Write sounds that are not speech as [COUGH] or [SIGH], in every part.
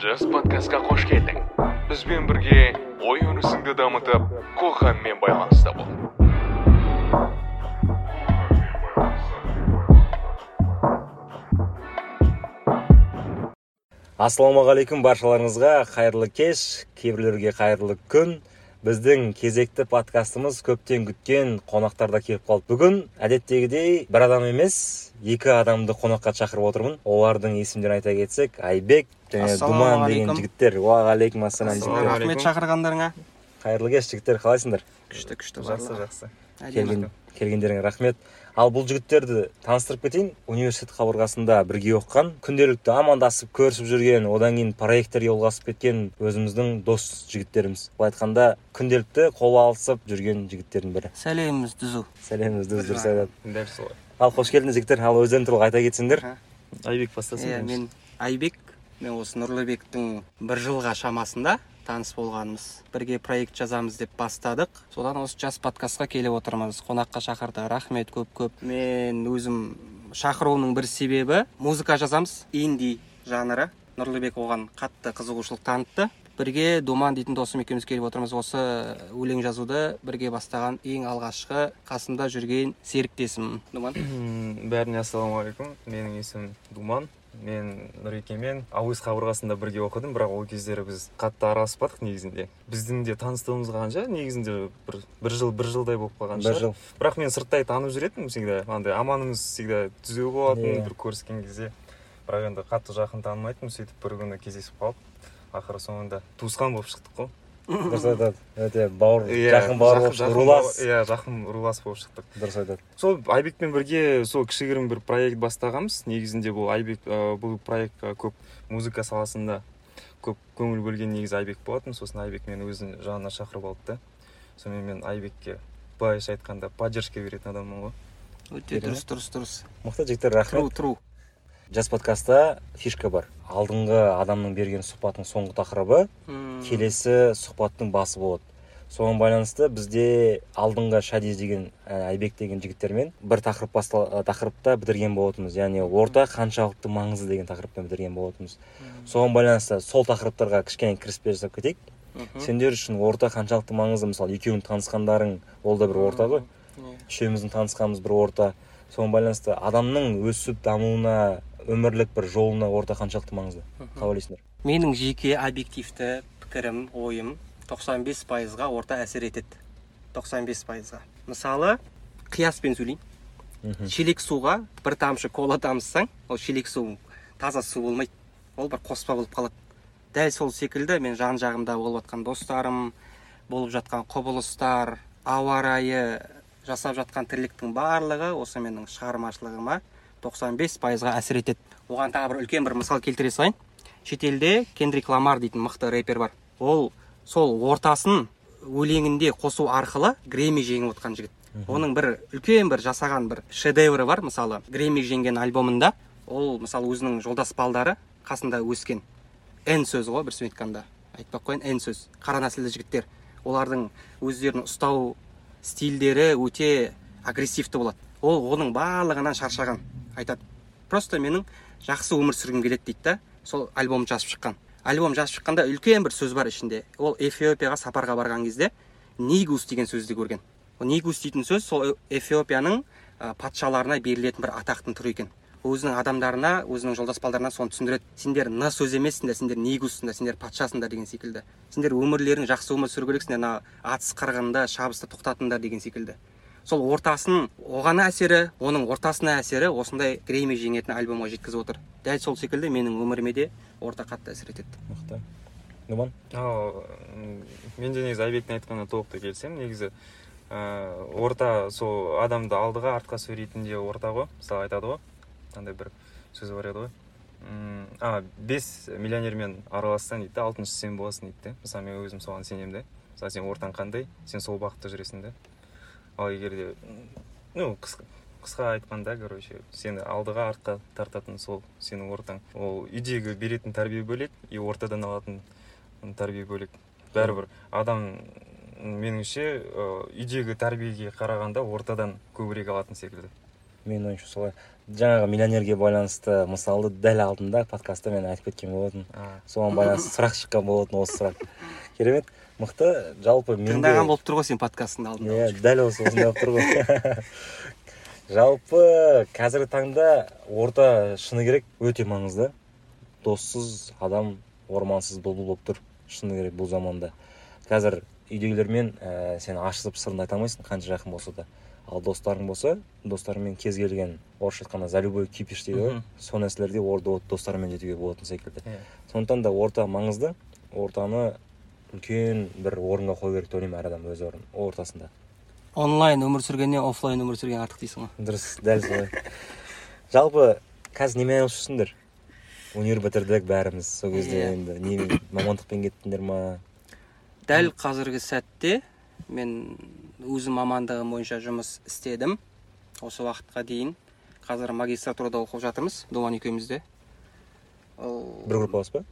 жас подкастқа қош келдің. Бізбен бірге ой өрісіңді дамытып қоғаммен байланыста бол. Ассалаумағалейкум баршаларыңызға. Қайырлы кеш. Кейбіреулерге қайырлы күн. Біздің кезекті подкастымыз көптен күткен қонақтар да келіп қалды. Бүгін әдеттегідей бір адам емес екі адамды қонаққа шақырып отырмын. Олардың есімдерін айта кетсек айбек және думан деген жігіттер. Уағалейкум ассалам жігіттер. рахмет шақырғандарыңа. Қайырлы кеш жігіттер. Қалайсыңдар? Күшті күшті. Жақсы жақсы. Келгендеріңе рахмет. Ал бұл жігіттерді таныстырып кетейін. Университет қабырғасында бірге оқыған күнделікті амандасып көрісіп жүрген одан кейін проекттерге ұлғасып кеткен өзіміздің дос жігіттеріміз. Былай айтқанда күнделікті қол алысып жүрген жігіттердің бірі. Сәлеміміз түзу сәлемімізді дұрыс айтады. Дәл солай. Ал қош келдіңіз жігіттер. Ал өздерің туралы айта кетсеңдер. Айбек бастасын иә мен айбек. Мен осы нұрлыбектің бір жылға шамасында таныс болғанымыз бірге проект жазамыз деп бастадық. Содан осы жас подкастқа келіп отырмыз. Қонаққа шақырды. Рахмет көп көп. Мен өзім шақыруымның бір себебі музыка жазамыз. Инди жанры. Нұрлыбек оған қатты қызығушылық танытты. Бірге думан дейтін досым екеуміз келіп отырмыз. Осы өлең жазуды бірге бастаған ең алғашқы қасымда жүрген серіктесім. Думан. Бәріне ассалаумағалейкум. Менің есімім думан. Мен нұрекемен ауыз қабырғасында бірге оқыдым бірақ ол кездері біз қатты араласпадық негізінде. Біздің де таныстығымыз қанша негізінде бір бір жыл бір жылдай болып қалған бір жыл. Бірақ мен сырттай танып жүретінмін всегда. Андай аманымыз всегда түзу болатын Иә. бір көріскен кезде. Бірақ енді қатты жақын танымайтынбыз сөйтіп бір күні кездесіп қалып ақыры соңында туысқан болып шықтық қой. Дұрыс айтады. Өте бауыр Иә, жақын бауыр болып рулас. иә жақын рулас болып шықтық. Дұрыс айтады. Сол айбекпен бірге сол кішігірім бір проект бастағанбыз. Негізінде бұл айбек бұл проектқа көп музыка саласында көп көңіл бөлген негізі айбек болатын. Сосын айбек мені өзінің жанына шақырып алды да сонымен мен айбекке былайша айтқанда поддержка беретін адаммын ғой. Өте дұрыс дұрыс дұрыс. Мықты жігіттер рахмет. Тру тру жас подкастта фишка бар. Алдыңғы адамның берген сұхбаттың соңғы тақырыбы. М, келесі сұхбаттың басы болады. Соған байланысты бізде алдыңғы шадиз деген ә, айбек деген жігіттермен бір тақырып ә, тақырыпта бітірген болатынбыз. Яғни орта қаншалықты маңызды деген тақырыппен бітірген болатынбыз. Соған байланысты сол тақырыптарға кішкене кіріспе жасап кетейік. Сендер үшін орта қаншалықты маңызды? Мысалы екеуің танысқандарың ол да бір орта ғой. Үшеуміздің танысқанымыз бір орта. Соған байланысты адамның өсіп дамуына өмірлік бір жолына орта қаншалықты маңызды? Қалай ойлайсыңдар менің жеке объективті пікірім ойым 95 пайызға орта әсер етеді. 95 пайызға. Мысалы қияспен сөйлейін мхм. шелек суға бір тамшы кола тамызсаң ол шелек су таза су болмайды. Ол бір қоспа болып қалады. Дәл сол секілді мен жан жағымда болып жатқан достарым болып жатқан құбылыстар ауа райы жасап жатқан тірліктің барлығы осы менің шығармашылығыма 95 пайызға әсер етеді. Оған тағы бір үлкен бір мысал келтіре салайын. Шетелде кендрик ламар дейтін мықты рэпер бар. Ол сол ортасын өлеңінде қосу арқылы грэмми жеңіп отқан жігіт. Оның бір үлкен бір жасаған бір шедеврі бар мысалы грэмми жеңген альбомында. Ол мысалы өзінің жолдас балдары қасында өскен. Н сөз ғой бір сөзбен айтқанда айтпай ақ қояйын н сөз. Қара нәсілді жігіттер. Олардың өздерін ұстау стильдері өте агрессивті болады. Ол оның барлығынан шаршаған. Айтады. Просто менің жақсы өмір сүргім келеді дейді да сол альбом жазып шыққан. Альбом жазып шыққанда үлкен бір сөз бар ішінде. Ол эфиопияға сапарға барған кезде нигус деген сөзді көрген. Нигус дейтін сөз сол эфиопияның ә, патшаларына берілетін бір атақтың түрі екен. Өзінің адамдарына өзінің жолдас балдарына соны түсіндіреді. Сендер н сөз емессіңдер сендер нигуссыңдар сендер патшасыңдар деген секілді. Сендер өмірлерің жақсы өмір сүру керексіңдер мына атыс қырғынды шабысты тоқтатыңдар деген секілді. Сол ортасын оған әсері оның ортасына әсері осындай грейми жеңетін альбомға жеткізіп отыр. Дәл сол секілді менің өміріме де орта қатты әсер етеді. Мықты. М, мен де негізі айбектің айтқанына толықтай келісемін. Негізі ә, орта сол адамды алдыға артқа сүйрейтін де орта ғой мысалы айтады ғой. Андай бір сөз бар еді ғой. М, а бес миллионермен аралассаң дейді да алтыншы сен боласың дейді да мысалы мен өзім соған сенемін да мысалы сен ортаң қандай сен сол бағытта жүресің да ал егер де ну қысқа қысқа айтқанда короче сені алдыға артқа тартатын сол сенің ортаң. Ол үйдегі беретін тәрбие бөлек и ортадан алатын тәрбие бөлек. Бәрібір. Адам меніңше үйдегі тәрбиеге қарағанда ортадан көбірек алатын секілді. Менің ойымша солай жаңағы миллионерге байланысты мысалды дәл алдында подкастта мен айтып кеткен болатынмын А, соған байланысты [LAUGHS] сұрақ шыққан болатын осы сұрақ. Керемет. Мықты. Жалпы менде тыңдаған болып тұр ғой сен подкасттың алдында. Иә дәл осы осындай болып тұр ғой. [LAUGHS] Жалпы қазіргі таңда орта шыны керек өте маңызды. Доссыз адам ормансыз бұлбұл болып тұр шыны керек бұл заманда. Қазір үйдегілермен ә, сен ашысып сырыңды айта алмайсың қанша жақын болса да. Ал достарың болса достарыңмен кез келген орысша айтқанда за любой кипиш дейді ғой. Сол нәрселерде достарымен жетуге болатын секілді. Иә. сондықтан да орта маңызды. Ортаны үлкен бір орынға қою керек деп ойлаймын әр адам өз орын ортасында. Онлайн өмір сүргеннен оффлайн өмір сүрген артық дейсің ғой. Дұрыс дәл солай. Жалпы қазір немен айналысып жүрсіңдер универ бітірдік бәріміз сол кезде Иә. енді. Не мамандықпен кеттіңдер ма? Дәл қазіргі сәтте мен өзім мамандығым бойынша жұмыс істедім. Осы уақытқа дейін қазір магистратурада оқып жатырмыз думан екеуміз де ол бір группалас па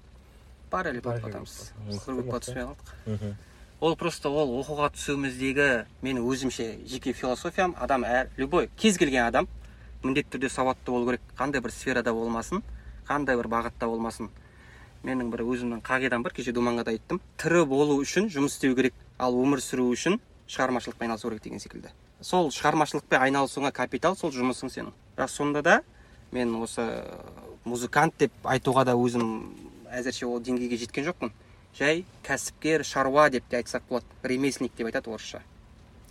параллель болып Параллель жатырмыз группа. бір группаға түспей қалдық мхм. Ол просто ол оқуға түсуіміздегі менің өзімше жеке философиям адам әр любой кез келген адам міндетті түрде сауатты болу керек. Қандай бір сферада болмасын қандай бір бағытта болмасын. Менің бір өзімнің қағидам бар кеше думанға да айттым. Тірі болу үшін жұмыс істеу керек. Ал өмір сүру үшін шығармашылықпен айналысу керек деген секілді. Сол шығармашылықпен айналысуыңа капитал сол жұмысың сенің. Бірақ сонда да мен осы э, музыкант деп айтуға да өзім әзірше ол деңгейге жеткен жоқпын. Жай кәсіпкер шаруа деп те айтсақ болады. Ремесленник деп айтады орысша.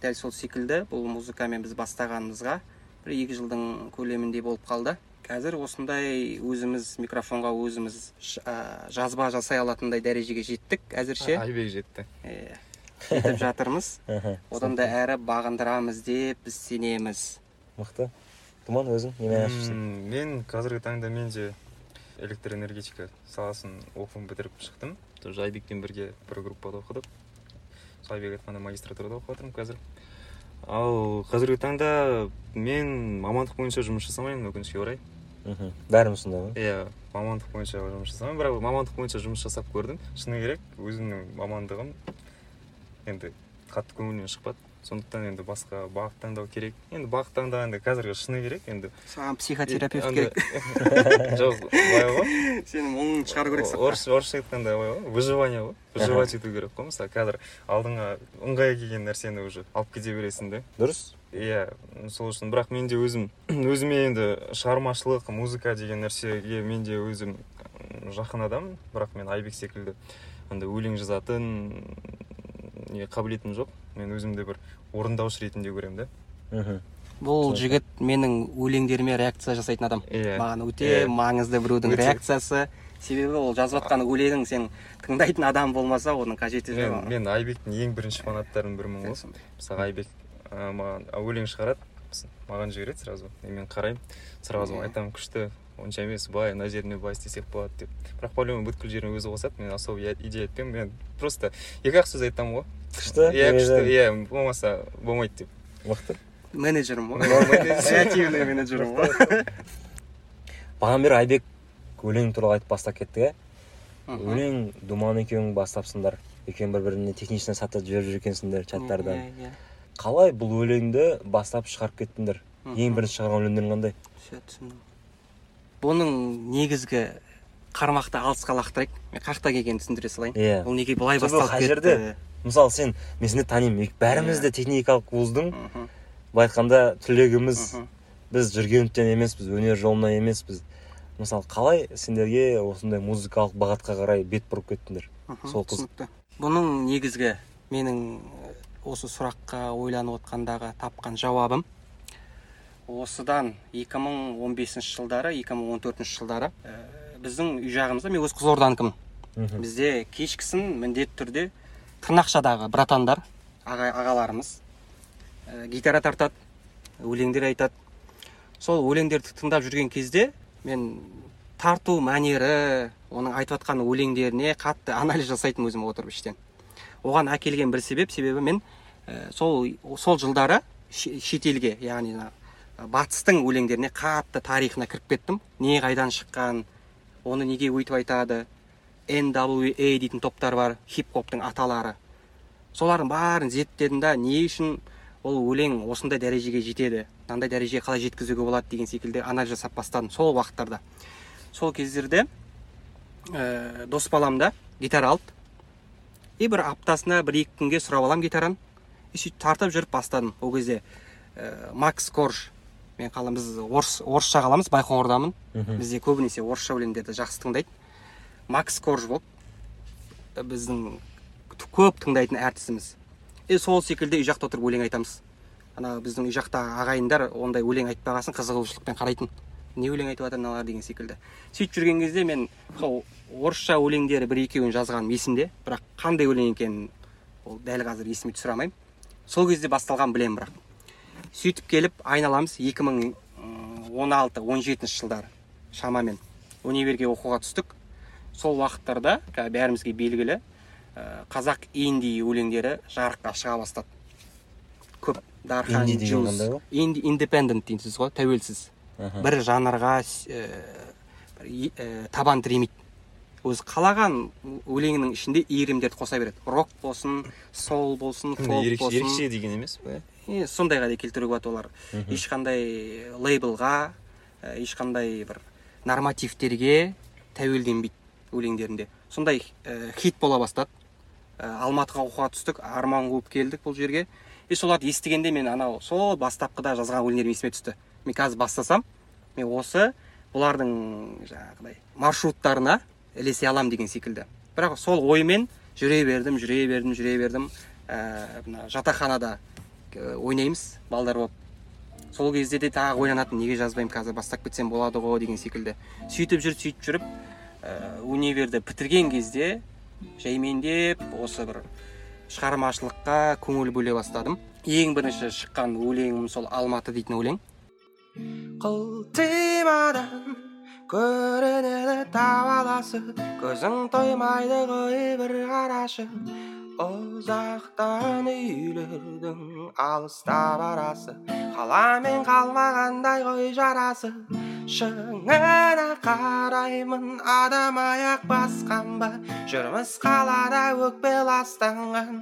Дәл сол секілді бұл музыкамен біз бастағанымызға бір екі жылдың көлеміндей болып қалды. Қазір осындай өзіміз микрофонға өзіміз ә, жазба жасай алатындай дәрежеге жеттік әзірше. Айбек жетті. Иә. Жетіп жатырмыз. [LAUGHS] Одан да әрі бағындырамыз деп біз сенеміз. Мықты. Думан өзің немен айналысып мен қазіргі таңда мен де электроэнергетика саласын оқуын бітіріп шықтым. Тоже айбекпен бірге бір группада оқыдық. Сол айбек айтқандай магистратурада оқып жатырмын қазір. Ал қазіргі таңда мен мамандық бойынша жұмыс жасамаймын өкінішке орай. Мхм. Бәріміз сондай ғой иә мамандық бойынша жұмыс жасамаймын. Бірақ мамандық бойынша жұмыс жасап көрдім. Шыны керек өзімнің мамандығым. Енді қатты көңілімнен шықпады. Сондықтан енді басқа бағыт таңдау керек. Енді бағыт таңдағанда қазіргі шыны керек енді саған психотерапевт керек. [LAUGHS] жоқ былай ғой. Сенің мұңыңды шығару керек сыртқа. орысша орысша айтқанда былай ғой. Выживание ғой. Выживать ету керек қой мысалы. Қазір алдыңа ыңғайы келген нәрсені уже алып кете бересің да дұрыс. Иә сол үшін. Бірақ мен де өзім [CLEARS THROAT] өзіме енді шығармашылық музыка деген нәрсеге мен де өзім жақын адаммын. Бірақ мен айбек секілді андай өлең жазатын не қабілетім жоқ. Мен өзімді бір орындаушы ретінде көремін да. Мхм. Бұл жігіт менің өлеңдеріме реакция жасайтын адам. Иә. Маған өте Иә. маңызды біреудің Өте. реакциясы. Себебі ол жазып жатқан өлеңің сен тыңдайтын адам болмаса оның қажеті мен, жоқ мен айбектің ең бірінші фанаттарының бірімін ғой мысалы айбек ә, маған өлең шығарады. Маған жібереді сразу. И мен қараймын. Сразу Иә. айтамын күшті. Онша емес былай мына жеріне былай істесек болады деп бірақ по любому бүткіл жерін өзі қосады мен особо я- идея айтпаймын мен просто екі ақ сөз айтамын ғой күшті иә күшті иә болмаса болмайды деп мықты менеджерім ғой Менеджер. креативный менеджерім ғой бағанадан бері айбек өлең туралы айтып бастап кеттік иә өлең думан екеуің бастапсыңдар. Екеуің бір біріне техничный сатып жіберіп жүр екенсіңдер чаттардан Иә, иә. қалай бұл өлеңді бастап шығарып кеттіңдер? Ең бірінші шығарған өлеңдерің қандай? Все, түсіндім. Бұның негізгі қармақты алысқа лақтырайық мен қай жақта келгенін түсіндіре салайын. Иә. Бұл неге былай басталып қай кетті? Жерде? мысалы сен мен сені танимын бәріміз Иә. де техникалық вуздың былай айтқанда түлегіміз. Біз жүргенівтен емеспіз өнер жолынан емеспіз. Мысалы қалай сендерге осындай музыкалық бағытқа қарай бет бұрып кеттіңдер? Сол қыз- түсінікті. Бұның негізгі менің осы сұраққа ойланып отқандағы тапқан жауабым осыдан 2015 жылдары 2014 жылдары ә, біздің үй жағымызда мен өз қызылорданікімін мхм. Бізде кешкісін міндетті түрде тырнақшадағы братандар аға, ағаларымыз ә, гитара тартады өлеңдер айтады. Сол өлеңдерді тыңдап жүрген кезде мен тарту мәнері оның айтып жатқан өлеңдеріне қатты анализ жасайтын өзім отырып іштен. Оған әкелген бір себеп себебі мен ә, сол сол жылдары ше- шетелге яғни батыстың өлеңдеріне қатты тарихына кіріп кеттім. Не қайдан шыққан оны неге өйтіп айтады. NWA дейтін топтар бар хип хоптың аталары. Солардың бәрін зерттедім да не үшін ол өлең осындай дәрежеге жетеді мынандай дәрежеге қалай жеткізуге болады деген секілді анализ жасап бастадым сол уақыттарда. Сол кездерде ә, дос балам да гитара алды. И бір аптасына бір екі күнге сұрап аламын гитараны. И сөйтіп тартып жүріп бастадым. Ол кезде ә, макс корж мен қалам біз орыс орысша қаламыз байқоңырдамын мхм. бізде көбінесе орысша өлеңдерді жақсы тыңдайды. Макс корж болып біздің көп тыңдайтын әртісіміз. И сол секілді үй жақта отырып өлең айтамыз. Ана біздің үй жақта ағайындар ондай өлең айтпаған соң қызығушылықпен қарайтын. Не өлең айтып жатыр мыналар деген секілді. Сөйтіп жүрген кезде мен сол орысша өлеңдері бір екеуін жазғаным есімде бірақ қандай өлең екенін ол дәл қазір есіме түсіре алмаймын. Сол кезде басталған білемін бірақ. Сөйтіп келіп айналамыз 2016-17 жылдары шамамен универге оқуға түстік. Сол уақыттарда бәрімізге белгілі қазақ инди өлеңдері жарыққа шыға бастады. Көп дархан Инди индепендент дейсіз ғой тәуелсіз. Бір жанрға табан тіремейді. Өзі қалаған өлеңінің ішінде иірімдерді қоса береді. Рок болсын сол болсын фолк болсын ерекше деген емес па и сондайға да келтіруге болады олар. Ешқандай лейблға ә, ешқандай бір нормативтерге тәуелденбейді өлеңдерінде. Сондай ә, хит бола бастады. Ә, алматыға оқуға түстік арман қуып келдік бұл жерге. И соларды естігенде мен анау сол бастапқыда жазған өлеңдерім есіме түсті. Мен қазір бастасам мен осы бұлардың жаңағыдай маршруттарына ілесе аламын деген секілді. Бірақ сол оймен жүре бердім жүре бердім жүре бердім. Ә, мына жатақханада ойнаймыз балдар болып. Сол кезде де тағы ойланатын неге жазбаймын қазір бастап кетсем болады ғой деген секілді. Сөйтіп жүріп сөйтіп жүріп ә, универді бітірген кезде жаймендеп осы бір шығармашылыққа көңіл бөле бастадым. Ең бірінші шыққан өлеңім сол алматы дейтін өлең. Қылтимадан көрінеді табаласы көзің тоймайды ғой бір қарашы. Ұзақтан үйлердің алыста барасы. Қаламен қалмағандай ғой жарасы. Шыңына қараймын адам аяқ басқан ба? Жүрміз қалада өкпе ластанған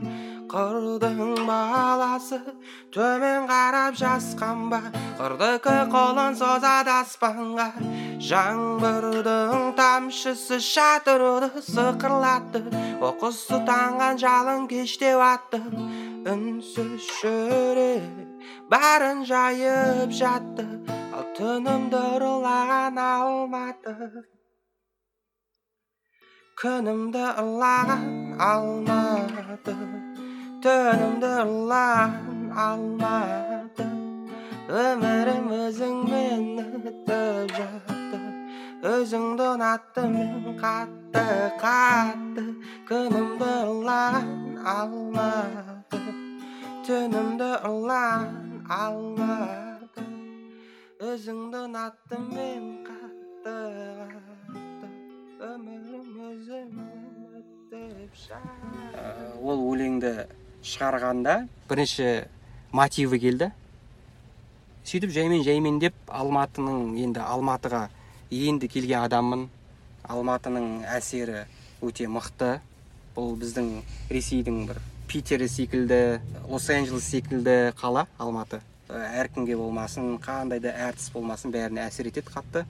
қырдың баласы төмен қарап жасқан ба? Қырдікі қолын созады аспанға. Жаңбырдың тамшысы шатырды сықырлатты. Оқыс тұтанған жалын кештеу атты үнсіз жүрек бәрін жайып жатты. Түнімді ұрлаған алматы. Күнімді ұрлаған алматы. Түнімді ұрлаған алматы. Өмірім өзіңмен өтіп жатты өзіңді ұнатты мен қатты қатты. Күнімді ұрлаған алматы. Түнімді ұрлаған алматы. Өзіңді ұнатты мен қатты қатты өмірім Ә, ол өлеңді шығарғанда бірінші мотиві келді сөйтіп жаймен жаймен деп алматының енді алматыға енді келген адаммын алматының әсері өте мықты бұл біздің ресейдің бір питері секілді лос анджелес секілді қала алматы Ә, әркімге болмасын қандай да әртіс болмасын бәріне әсер етеді қатты.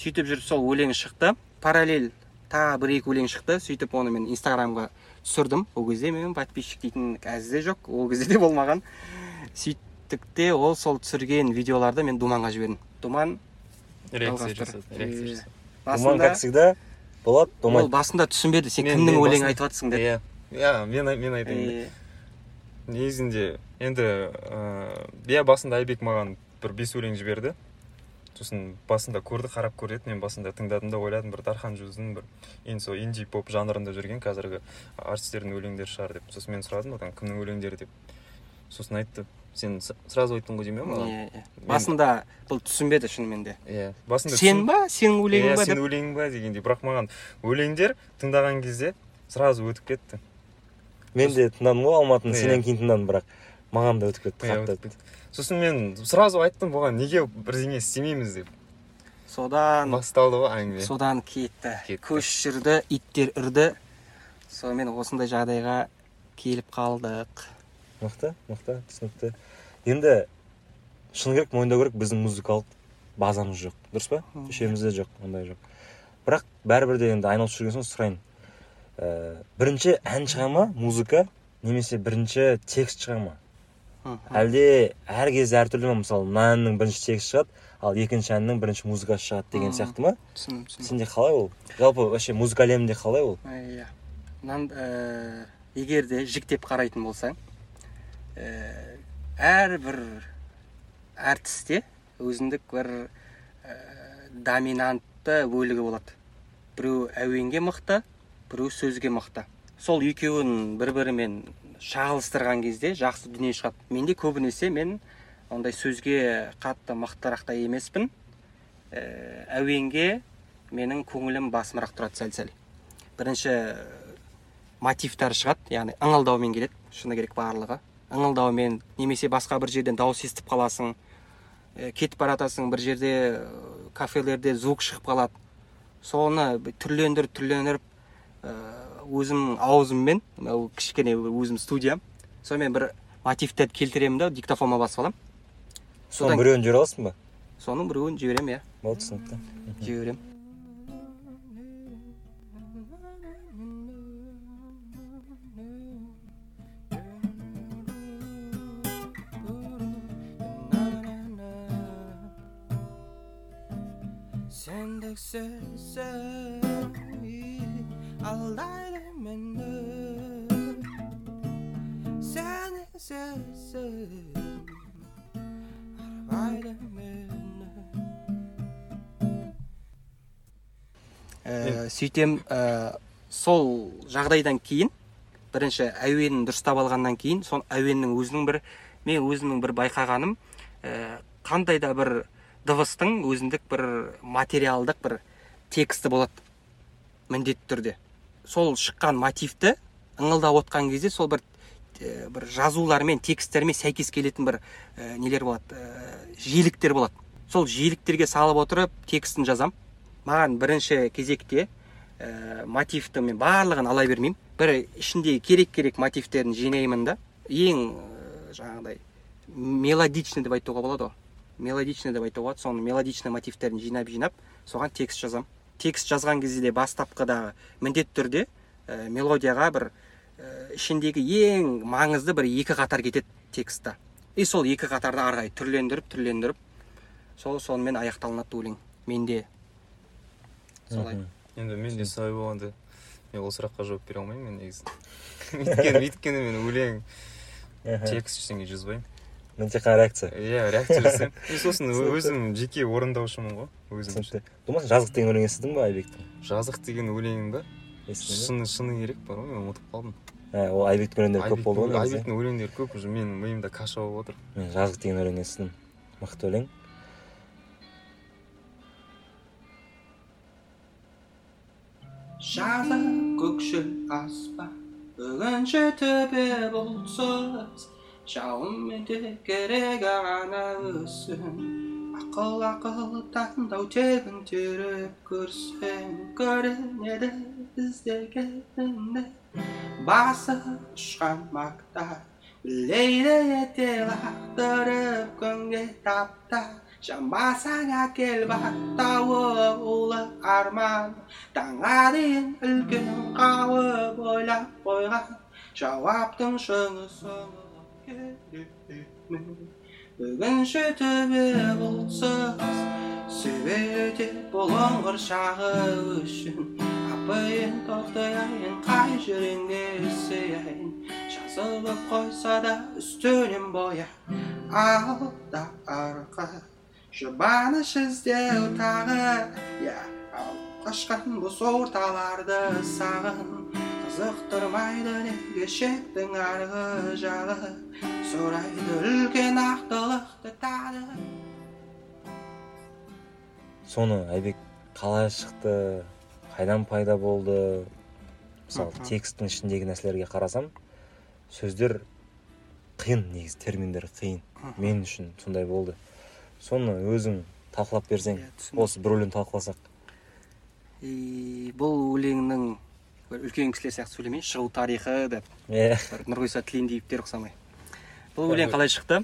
Сөйтіп жүріп сол өлең шықты. Параллель тағы бір екі өлең шықты. Сөйтіп оны мен инстаграмға түсірдім. Ол кезде менің подписчик дейтін әзіде жоқ ол кезде де болмаған. Сөйттік те ол сол түсірген видеоларды мен думанға жібердім. Думан реакция жасады реакция жасады. думан басында как всегда болады ол басында түсінбеді сен Мен- кімнің мен өлең басында- айтып жатрсың деді иә. Иә мен мен айтайын негізінде енді ыыы иә басында айбек маған бір бес өлең жіберді. Сосын басында көрді қарап көреді. Мен басында тыңдадым да ойладым. Бір дархан жүздің бір енді сол инди поп жанрында жүрген қазіргі артистердің өлеңдері шығар деп. Сосын мен сұрадым одан кімнің өлеңдері? деп. Сосын айтты сен сразу айттың ғой деймін иә маған? иә, иә. басында бұл түсінбеді шынымен де. Иә басында сен ба? Сенің өлеңің иә ба? сен деп өлең ба дегендей. Бірақ маған өлеңдер тыңдаған кезде сразу өтіп кетті. Мен де тыңдадым ғой алматыны Иә. сенен кейін тыңдадым бірақ. Маған да өтіп кетті Иә, қатты өтіп кетті. сосын мен сразу айттым бұған неге бірдеңе істемейміз деп. Содан басталды ғой әңгіме. содан кетті. Көш жүрді иттер үрді. Сонымен осындай жағдайға келіп қалдық. Мықты мықты түсінікті. Енді шыны керек мойындау керек біздің музыкалық базамыз жоқ. Дұрыс па? Үшеумізде жоқ ондай жоқ. Бірақ бәрібір де енді айналысып жүрген соң сұрайын. Ә, бірінші ән шыға ма? Музыка? Немесе бірінші текст шыға ма? Әлде әр кезде әртүрлі ма мысалы мына әннің бірінші текст шығады ал екінші әннің бірінші музыкасы шығады деген сияқты ма? түсіндім түсіндім. Сенде қалай ол? Жалпы вообще музыка әлемінде қалай ол? Иә. Ә, егер де жіктеп қарайтын болсаң ә, әрбір әртісте өзіндік бір ә, доминантты бөлігі болады. Біреу әуенге мықты біреу сөзге мықты. Сол екеуін бір бірімен шағылыстырған кезде жақсы дүние шығады. Менде көбінесе мен ондай сөзге қатты мықтырақта емеспін. Ә, әуенге менің көңілім басымырақ тұрады сәл сәл. Бірінші мотивтар шығады яғни ыңылдаумен келеді шыны керек барлығы. Ыңылдаумен немесе басқа бір жерден дауыс естіп қаласың ә, кетіп бара жатасың бір жерде ә, кафелерде звук шығып қалады. Соны түрлендіріп түрлендіріп ә, өзім аузыммен мынау кішкене өзім студиям. Сонымен бір мотивтерді келтіремін да диктофонға басып аламын. Соның содан біреуін жібере аласың ба? Соның біреуін жіберемін иә. Болды түсінікті. Жіберемін сендік сөзі мені сенің сөзің арбайды мені ә, сөйтем ә, сол жағдайдан кейін бірінші әуенін дұрыстап алғаннан кейін сол әуеннің өзінің бір мен өзімнің бір байқағаным ә, қандай да бір дыбыстың өзіндік бір материалдық бір тексті болады міндетті түрде. Сол шыққан мотивті ыңылдап отқан кезде сол бір ә, бір жазулармен тексттермен сәйкес келетін бір ә, нелер болады ә, жиіліктер болады. Сол жиіліктерге салып отырып текстін жазам. Маған бірінші кезекте ә, мотивті мен барлығын ала бермеймін. Бір ішіндегі керек керек мотивтерін жинаймын да. Ең жаңағыдай мелодичный деп айтуға болады ғой. Мелодичный деп айтуға болады. Соның мелодичный мотивтерін жинап жинап соған текст жазам. Текст жазған кезде де бастапқыдағы міндетті түрде ә, мелодияға бір ә, ішіндегі ең маңызды бір екі қатар кетеді текстта и сол екі қатарды ары қарай түрлендіріп түрлендіріп сол сонымен аяқталынады өлең. Менде. Солай. Енді менде солай болғанда мен ол сұраққа жауап бере алмаймын мен негізі. [LAUGHS] Өйткені өйткені мен өлең текст ештеңе жазбаймын. Мен тек қана реакция. Иә реакция жасаймын [LAUGHS] и сосын өзім жеке орындаушымын ғой өзім түсінікті. Думасын жазық деген өлең естідің ба айбектің? Жазық деген өлеңін ба естідің шыны шыны керек бар ғой мен ұмытып қалдым. Ә, ол айбектің өлеңдері көп болды ғой айбектің өлеңдері көп уже менің миымда каша болып отыр. Мен жазық деген өлең естідім. Мықты өлең. Жазық көкшіл аспан бүгінше төбе бұлтсыз жауын керек ғана өссін ақыл ақыл таңдау тегін теріп көрсең көрінеді іздегеніңді басы ұшқан мақта білейді ете лақтырып күнге тапта жамасаң әкел бақ тауып арман таңға дейін үлкен қауіп ойлап қойған жауаптың шыңы бүгінше төбе бұлтсыз сөйте бұлыңғыр шағы үшін апайын тоқтаяйын қай жеріңде сүйейін жазылып қойса да үстінен боя. Алда арқа жұбаныш іздеу тағы я алып қашқан бос орталарды сағын қызықтырмайды неге шеттің арғы жағы? Сұрайды үлкен ақтылықты тағы. Соны айбек қалай шықты? Қайдан пайда болды? Мысалы тексттің ішіндегі нәрселерге қарасам сөздер қиын негізі терминдер қиын. Мен үшін сондай болды. Соны өзің талқылап берсең Иә, осы бір өлең талқыласақ. И бұл өлеңнің бір үлкен кісілер сияқты сөйлемейін. Шығу тарихы деп. Иә. Нұрғиса тілендиевтер ұқсамай. Бұл өлең қалай шықты?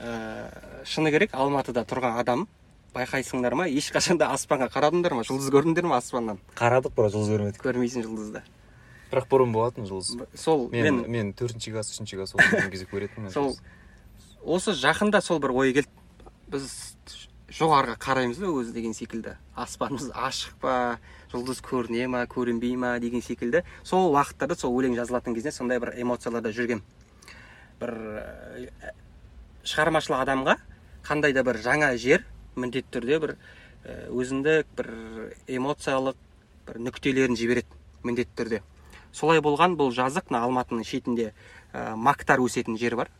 Ә, шыны керек алматыда тұрған адам байқайсыңдар ма? Ешқашан да аспанға қарадыңдар ма? Жұлдыз көрдіңдер ма аспаннан? Қарадық бірақ жұлдыз көрмедік. Көрмейсің жұлдызды. Бірақ бұрын болатын жұлдыз. Сол мен мен мен төртінші класс үшінші класс оқыған кезде көретінмін [LAUGHS] сол осы жақында сол бір ой келді. Біз жоғарыға қараймыз ба өзі деген секілді? Аспанымыз ашық па жұлдыз көріне ма көрінбей ма деген секілді? Сол уақыттарда сол өлең жазылатын кезде сондай бір эмоцияларда жүргем. Бір ә, шығармашыл адамға қандай да бір жаңа жер міндетті түрде бір ә, өзіндік бір эмоциялық бір нүктелерін жібереді міндетті түрде. Солай болған бұл жазық мына алматының шетінде ә, мактар өсетін жер бар.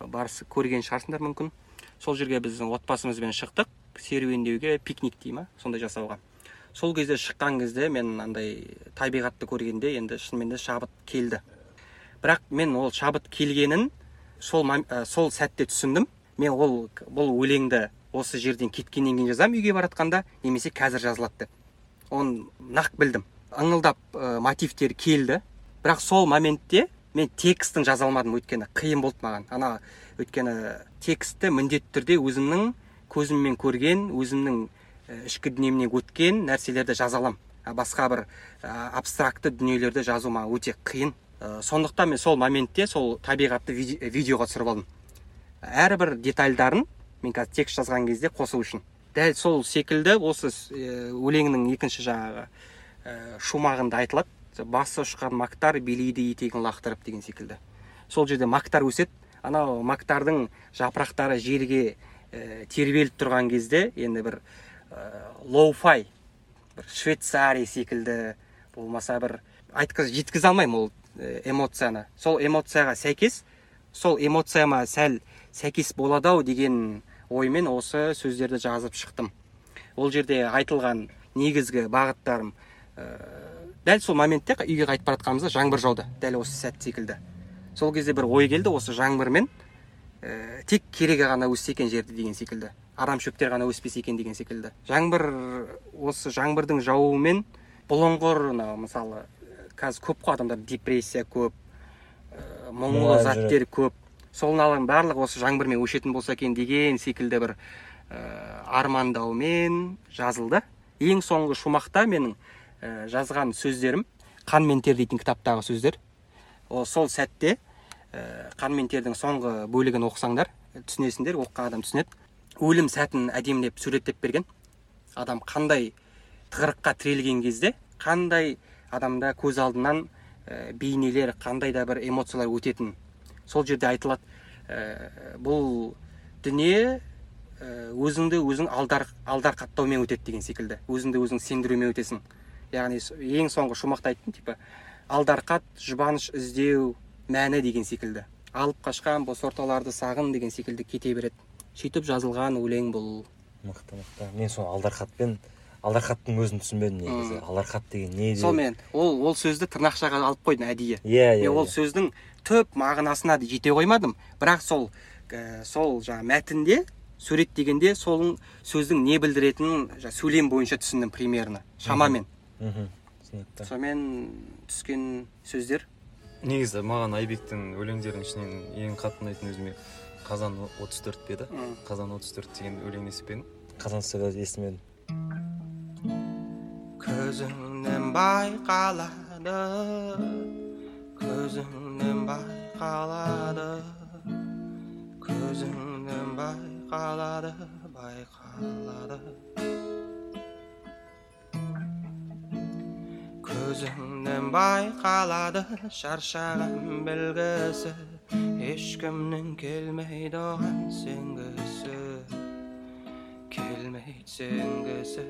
Барсы көрген шығарсыңдар мүмкін. Сол жерге біздің отбасымызбен шықтық. Серуендеуге пикник дей ма? Сондай жасауға сол кезде шыққан кезде мен андай табиғатты көргенде енді шынымен де шабыт келді. Бірақ мен ол шабыт келгенін сол, ә, сол сәтте түсіндім. Мен ол бұл өлеңді осы жерден кеткеннен кейін жазамын үйге баратқанда немесе қазір жазылады деп. Оны нақ білдім. Ыңылдап ә, мотивтер келді. Бірақ сол моментте мен текстін жаза алмадым өйткені. Қиын болды маған. Ана өйткені текстті міндетті түрде өзімнің көзіммен көрген өзімнің ішкі дүниемнен өткен нәрселерді жаза аламын басқа бір абстракты дүниелерді жазу маған өте қиын. Ә, сондықтан мен сол моментте сол табиғатты виде- видеоға түсіріп алдым. Әрбір детальдарын мен қазір текст жазған кезде қосу үшін. Дәл сол секілді осы өлеңнің екінші жаңағы ә, шумағында айтылады. Басы ұшқан мактар билейді етегін лақтырып деген секілді. Сол жерде мактар өседі. Анау мактардың жапырақтары жерге ә, тербеліп тұрған кезде енді бір ә, лоу-фай бір швейцария секілді болмаса бір айтқыз жеткізе алмаймын ол ә, эмоцияны. Сол эмоцияға сәйкес сол эмоцияма сәл сәйкес болады ау деген оймен осы сөздерді жазып шықтым. Ол жерде айтылған негізгі бағыттарым ә, дәл сол моментте үйге қайтып бара жатқанымызда жаңбыр жауды дәл осы сәт секілді. Сол кезде бір ой келді осы жаңбырмен ә, тек керегі ғана өссе екен жерде деген секілді арам шөптер ғана өспесе екен деген секілді. Жаңбыр осы жаңбырдың жаууымен бұлыңғыр мынау мысалы ә, қазір көп қой адамдар депрессия көп ә, мұңлы заттер көп. Солардың барлығы осы жаңбырмен өшетін болса екен деген секілді бір ә, армандаумен жазылды. Ең соңғы шумақта менің ә, жазған сөздерім қан мен тер дейтін кітаптағы сөздер. Ол сол сәтте ә, қан мен тердің соңғы бөлігін оқысаңдар түсінесіңдер оқыған адам түсінеді. Өлім сәтін әдемілеп суреттеп берген адам қандай тығырыққа тірелген кезде қандай адамда көз алдынан ә, бейнелер қандай да бір эмоциялар өтетін. Сол жерде айтылады ә, бұл дүние өзіңді өзің алдар алдарқаттаумен өтеді деген секілді. Өзіңді өзің сендірумен өтесің. Яғни ең соңғы шумақта айттым типа алдарқат жұбаныш іздеу мәні деген секілді. Алып қашқан бос орталарды сағын деген секілді кете береді. Сөйтіп жазылған өлең бұл. Мықты мықты. Мен сол алдарқатпен алдарқаттың өзін түсінбедім негізі. Мм. алдарқат деген не деп- сол мен ол ол сөзді тырнақшаға алып қойдым әдейі. Иә иә мен ол иә. сөздің түп мағынасына да жете қоймадым. Бірақ сол ә, сол жаңағы мәтінде суреттегенде сол сөздің не білдіретінін сөйлем бойынша түсіндім примерно шамамен. Мхм. Түсінікті. Сонымен түскен сөздер. Негізі маған айбектің өлеңдерінің ішінен ең қатты ұнайтын өзіме қазан 34 пе еді. Қазан 34 деген өлең естіп пе едің қазан сөз естімедім көзіңнен байқалады көзіңнен байқалады көзіңнен байқалады байқалады. Көзіңнен байқалады шаршаған білгісі ешкімнің келмейді оған сенгісі келмейді сенгісі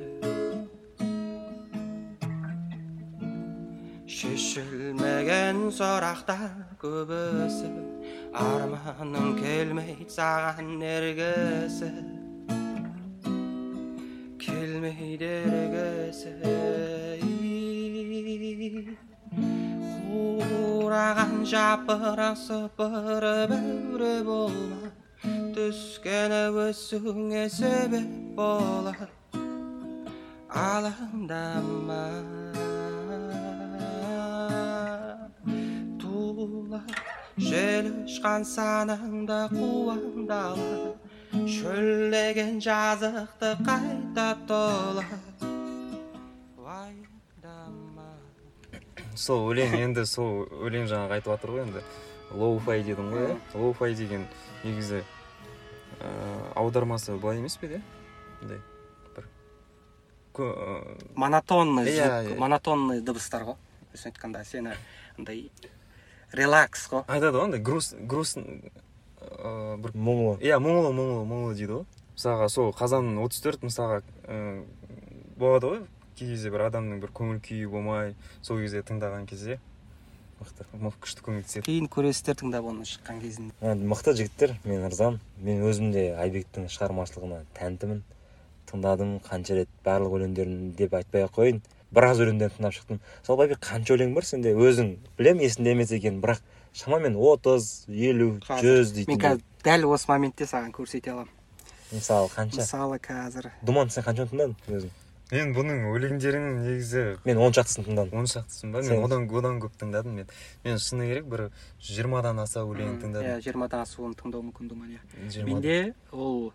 шешілмеген сұрақтар көбісі арманым келмейді саған ергісі келмейді ергісі қураған жапырақ сыпырып әуре болма түскені өсуіңе себеп болады алаңдама тулап жел ұшқан санаңда қуаңдала шөлдеген жазықты қайта тола сол өлең енді сол өлең жаңағы айтып жатыр ғой енді. Лоу фай дедің ғой иә? Лоу фай деген негізі ә, аудармасы былай емес пе еді иә мындай бір ә, монотонный Иә, звук иә. монотонный дыбыстар ғой. Былайша айтқанда сені андай релакс ғой айтады ғой андай груз груз ә, бір мұңлы иә мұңлы мұңлы мұңлы дейді ғой. Мысалға сол қазан 34 мысалға ә, болады ғой. Кей кезде бір адамның бір көңіл күйі болмай сол кезде тыңдаған кезде мықты күшті көңіл түседі. Кейін көресіздер тыңдап оны шыққан кезінде. Ә, мықты жігіттер мен ырзамын мен өзім де айбектің шығармашылығына тәнтімін. Тыңдадым қанша рет барлық өлеңдерін деп айтпай ақ қояйын. Біраз өлеңдерін тыңдап шықтым. Сол байбек қанша өлең бар сенде? Өзің білемін есіңде емес екенін бірақ шамамен отыз елу жүз мен дейтін қазір дәл осы моментте саған көрсете аламын. Мысалы қанша? Мысалы қазір. Думан сен қаншаны тыңдадың өзің? Мен бұның өлеңдерінің негізі мен он шақтысын тыңдадым он шақтысын ба? Мен одан одан көп тыңдадым. Мен мен шыны керек бір жиырмадан аса өлең иә тыңдадым. жиырмадан асуын тыңдау мүмкін думан иә. Менде ол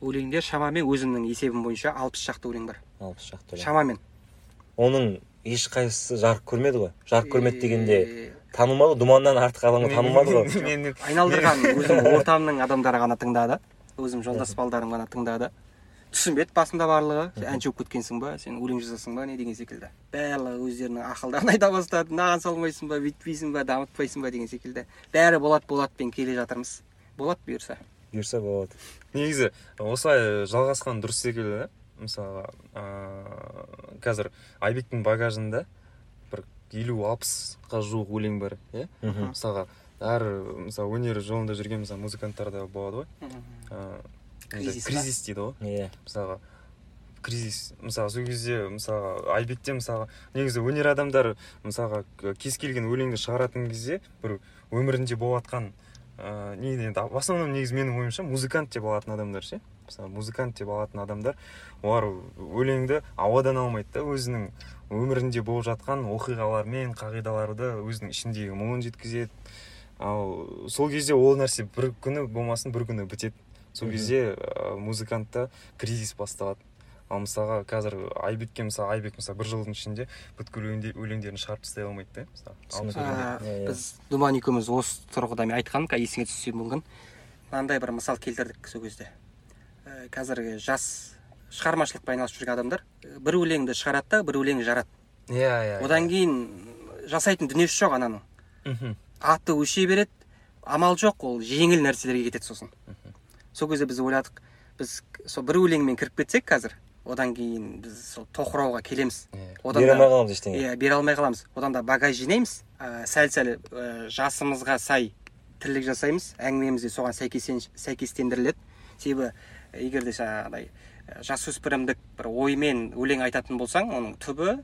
өлеңдер шамамен өзімнің есебім бойынша алпыс шақты өлең бар. Алпыс шақты өлең. Шамамен. Оның ешқайсысы жарық көрмеді ғой. Жарық көрмеді дегенде ғой думаннан артық адамға танылмады ғой. [LAUGHS] мен айналдырған өзім [LAUGHS] ортамның адамдары ғана тыңдады. Өзім жолдас балдарым ғана тыңдады. Түсінбеді басында барлығы? Әнші болып кеткенсің ба? Сен өлең жазасың ба? Не деген секілді. Барлығы өздерінің ақылдарын айта бастады. Мынаған салмайсың ба бүйтпейсің ба дамытпайсың ба деген секілді. Бәрі болады боладпен келе жатырмыз. Болады бұйырса. бұйырса болады. Негізі осылай жалғасқан дұрыс секілді да? Мысалға ыыы қазір айбектің багажында бір елу алпысқа жуық өлең бар иә? Мысалға әр мысалы өнер жолында жүрген мысалы музыканттарда болады ғой. Ыыы Кризис кризис дейді ғой. Иә. Мысалға кризис. Мысалы сол кезде мысалға айбекте мысалға негізі өнер адамдары мысалға кез келген өлеңді шығаратын кезде бір өмірінде болыватқан ыыы не енді в основном негізі менің ойымша музыкант деп алатын адамдар ше. Мысалы музыкант деп алатын адамдар олар өлеңді ауадан алмайды да өзінің өмірінде болып жатқан оқиғалармен қағидаларды өзінің ішіндегі мұңын жеткізеді. Ал сол кезде ол нәрсе бір күні болмасын бір күні бітеді. Сол кезде ә, музыкантта кризис басталады. Ал мысалға қазір айбекке мысалы айбек мысалы бір жылдың ішінде бүткіл өлеңде- өлеңдерін шығарып тастай алмайды да мысалы. Иә, иә. біз думан екеуміз осы тұрғыда мен айтқаным қазір есіңе түссе мүмкін мынандай бір мысал келтірдік сол кезде. Ә, қазіргі жас шығармашылықпен айналысып жүрген адамдар ә, бір өлеңді шығарады да бір өлең жарады. Иә иә одан кейін жасайтын дүниесі жоқ ананың. Мхм. аты өше береді амал жоқ ол жеңіл нәрселерге кетеді сосын. Сол кезде біз ойладық біз сол бір өлеңмен кіріп кетсек қазір одан кейін біз сол тоқырауға келеміз. Одан бере алмай қаламыз ештеңе. Иә бере алмай қаламыз. Одан да багаж жинаймыз. Ә, сәл сәл ә, жасымызға сай тірлік жасаймыз. Әңгімеміз де соған сәйкестендіріледі. Себебі егер де жаңағыдай ә, жасөспірімдік бір оймен өлең айтатын болсаң оның түбі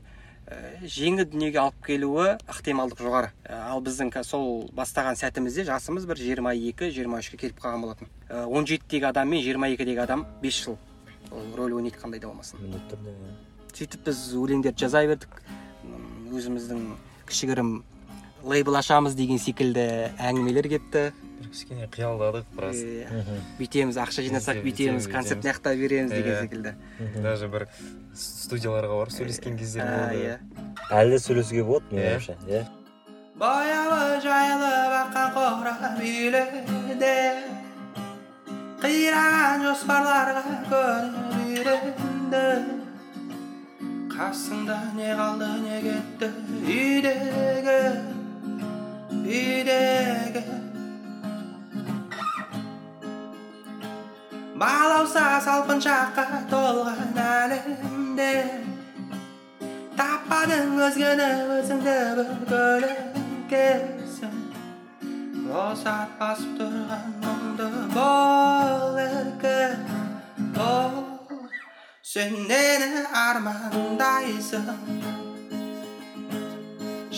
жеңіл дүниеге алып келуі ықтималдық жоғары. Ә, ал біздің сол бастаған сәтімізде жасымыз бір 22-23-ке келіп қалған болатын. Ә, 17-дегі адам мен 22-дегі адам 5 жыл ол рөл ойнайды қандай да болмасын. Міндетті түрде иә. сөйтіп біз өлеңдерді жаза бердік. Өзіміздің кішігірім лейбл ашамыз деген секілді әңгімелер кетті. Бір кішкене қиялдадық біраз. Мгм. бүйтеміз ақша жинасақ Бүйтеміз, концерт мына жақта береміз деген Иә. секілді. даже бір студияларға барып сөйлескен кездер болды. иә. Әлі де сөйлесуге болады менің Иә. ойымша иә бояуы жайылып аққан қора үйлерде қираған жоспарларға көніп үйренді. Қасыңда не қалды не кетті үйдегі үйдегі. Балауса салпыншаққа толған әлемде таппадың өзгені өзіңді бір көлеңкесің босат басып тұрған мұңды бол еркін бол сен нені армандайсың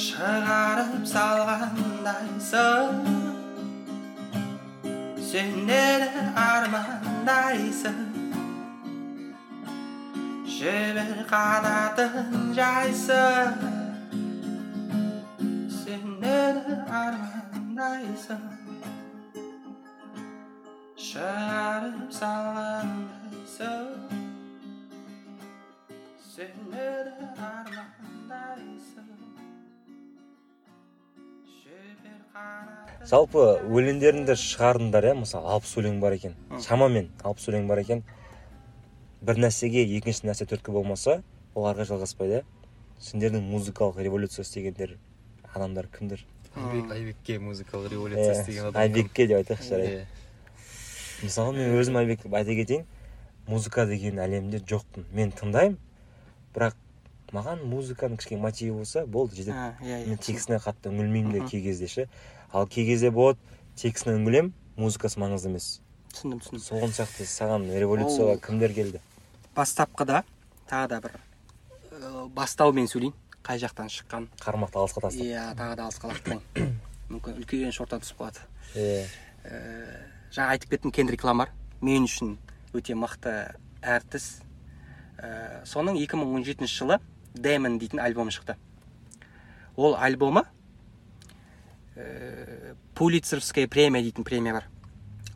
шығарып салғандайсың сен нені армандайсың жібер қанатын жайсың сен нені армандайсың армандайсың шығарып жалпы өлеңдеріңді шығардыңдар иә? Мысалы алпыс өлең бар екен. Шамамен алпыс өлең бар екен. Бір нәрсеге екінші нәрсе түрткі болмаса ол ары қарай жалғаспайды иә? Сендердің музыкалық революция істегендер адамдар кімдер? Айбек айбекке музыкалық революция істеген адам айбекке деп айтайықшы жарайды. Мысалы мен өзім айбек айта кетейін музыка деген әлемде жоқпын. Мен тыңдаймын бірақ маған музыканың кішкене мотиві болса болды жетеді А, иә мен иә текстіне қатты үңілмеймін де кей кезде ше. Ал кей кезде болады текстіне үңілемін музыкасы маңызды емес. Түсіндім түсіндім. Соған сияқты саған революцияға Ол- кімдер келді? бастапқыда тағы да бір бастаумен сөйлейін. Қай жақтан шыққан? Қармақты алысқа тастап. Иә тағы да алысқа лақтырайын [COUGHS] мүмкін үлкен шортан түсіп қалады. Иә жаңа айтып кеттім кендрик ламар мен үшін өте мықты әртіс. Ә, соның 2017 жылы дэмон дейтін альбомы шықты. Ол альбомы ә, пулицерская премия дейтін премия бар.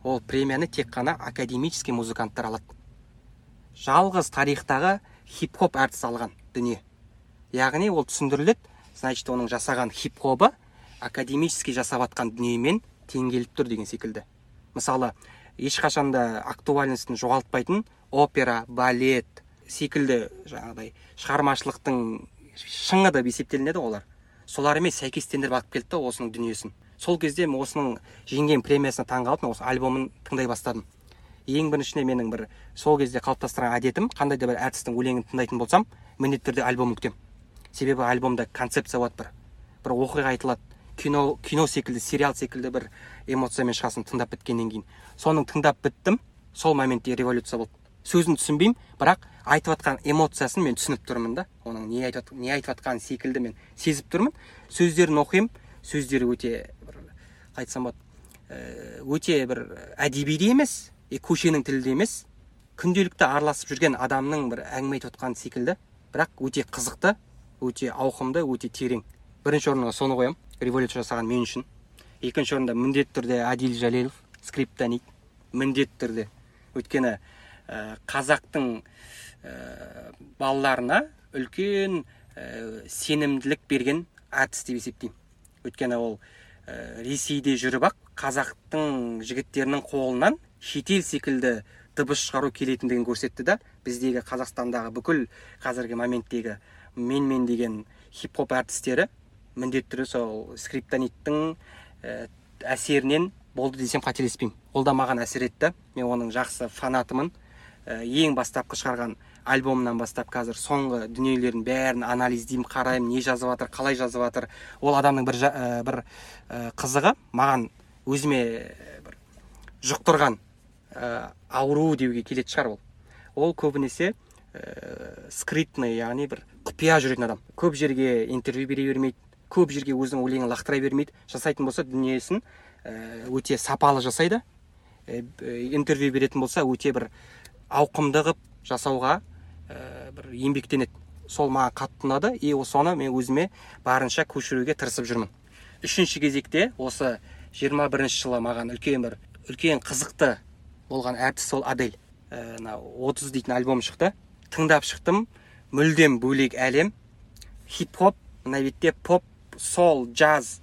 Ол премияны тек қана академический музыканттар алады. Жалғыз тарихтағы хип хоп әртіс алған дүние. Яғни ол түсіндіріледі значит оның жасаған хип хопы академический жасап жатқан дүниемен тең келіп тұр деген секілді. Мысалы ешқашан да актуальностін жоғалтпайтын опера балет секілді жаңағыдай шығармашылықтың шыңы деп есептелінеді олар. Солармен сәйкестендіріп алып келді осының дүниесін. Сол кезде мен осының жеңген премиясына таңқалып мен осы альбомын тыңдай бастадым. Ең біріншіне менің бір сол кезде қалыптастырған әдетім қандай да бір әртістің өлеңін тыңдайтын болсам міндетті түрде альбомын күтемін себебі альбомда концепция болады бір. Бір оқиға айтылады. Кино кино секілді сериал секілді бір эмоциямен шығасың тыңдап біткеннен кейін. Соның тыңдап біттім сол моментте революция болды. Сөзін түсінбеймін бірақ айтып жатқан эмоциясын мен түсініп тұрмын да. Оның не айтып не айтып жатқанын секілді мен сезіп тұрмын. Сөздерін оқимын. Сөздері өте бір қалай айтсам болады ә, өте бір әдеби де емес көшенің тілі де емес күнделікті араласып жүрген адамның бір әңгіме айтып жатқан секілді. Бірақ өте қызықты өте ауқымды өте терең. Бірінші орынға соны қоямын. Революция жасаған мен үшін. Екінші орында міндетті түрде әділ жәлелов скриптонит міндетті түрде. Өйткені қазақтың ә, балаларына үлкен ә, сенімділік берген әртіс деп есептеймін. Өйткені ол ресейде жүріп ақ қазақтың жігіттерінің қолынан шетел секілді дыбыс шығару келетіндігін көрсетті да біздегі қазақстандағы бүкіл қазіргі моменттегі менмен деген хип хоп әртістері міндетті түрде сол скриптониттің әсерінен болды десем қателеспеймін. Ол да маған әсер етті. Мен оның жақсы фанатымын. Ең бастапқы шығарған альбомынан бастап қазір соңғы дүниелерін бәрін анализдеймін қараймын не жазып жатыр қалай жазып жатыр. Ол адамның бір, ә, бір ә, қызығы маған өзіме бір жұқтырған ә, ауру деуге келетін шығар ол. Ол көбінесе ә, скриптный яғни бір құпия жүретін адам. Көп жерге интервью бере бермейді көп жерге өзінің өлеңін лақтыра бермейді. Жасайтын болса дүниесін өте сапалы жасайды. Интервью беретін болса өте бір ауқымды қылып жасауға ә, бір еңбектенеді. Сол маған қатты ұнады. И соны мен өзіме барынша көшіруге тырысып жүрмін. Үшінші кезекте осы 21 жылы маған үлкен бір үлкен қызықты болған әртіс сол адель. Ә, мына отыз дейтін альбом шықты. Тыңдап шықтым. Мүлдем бөлек әлем. Хип хоп мына бетте поп сол джаз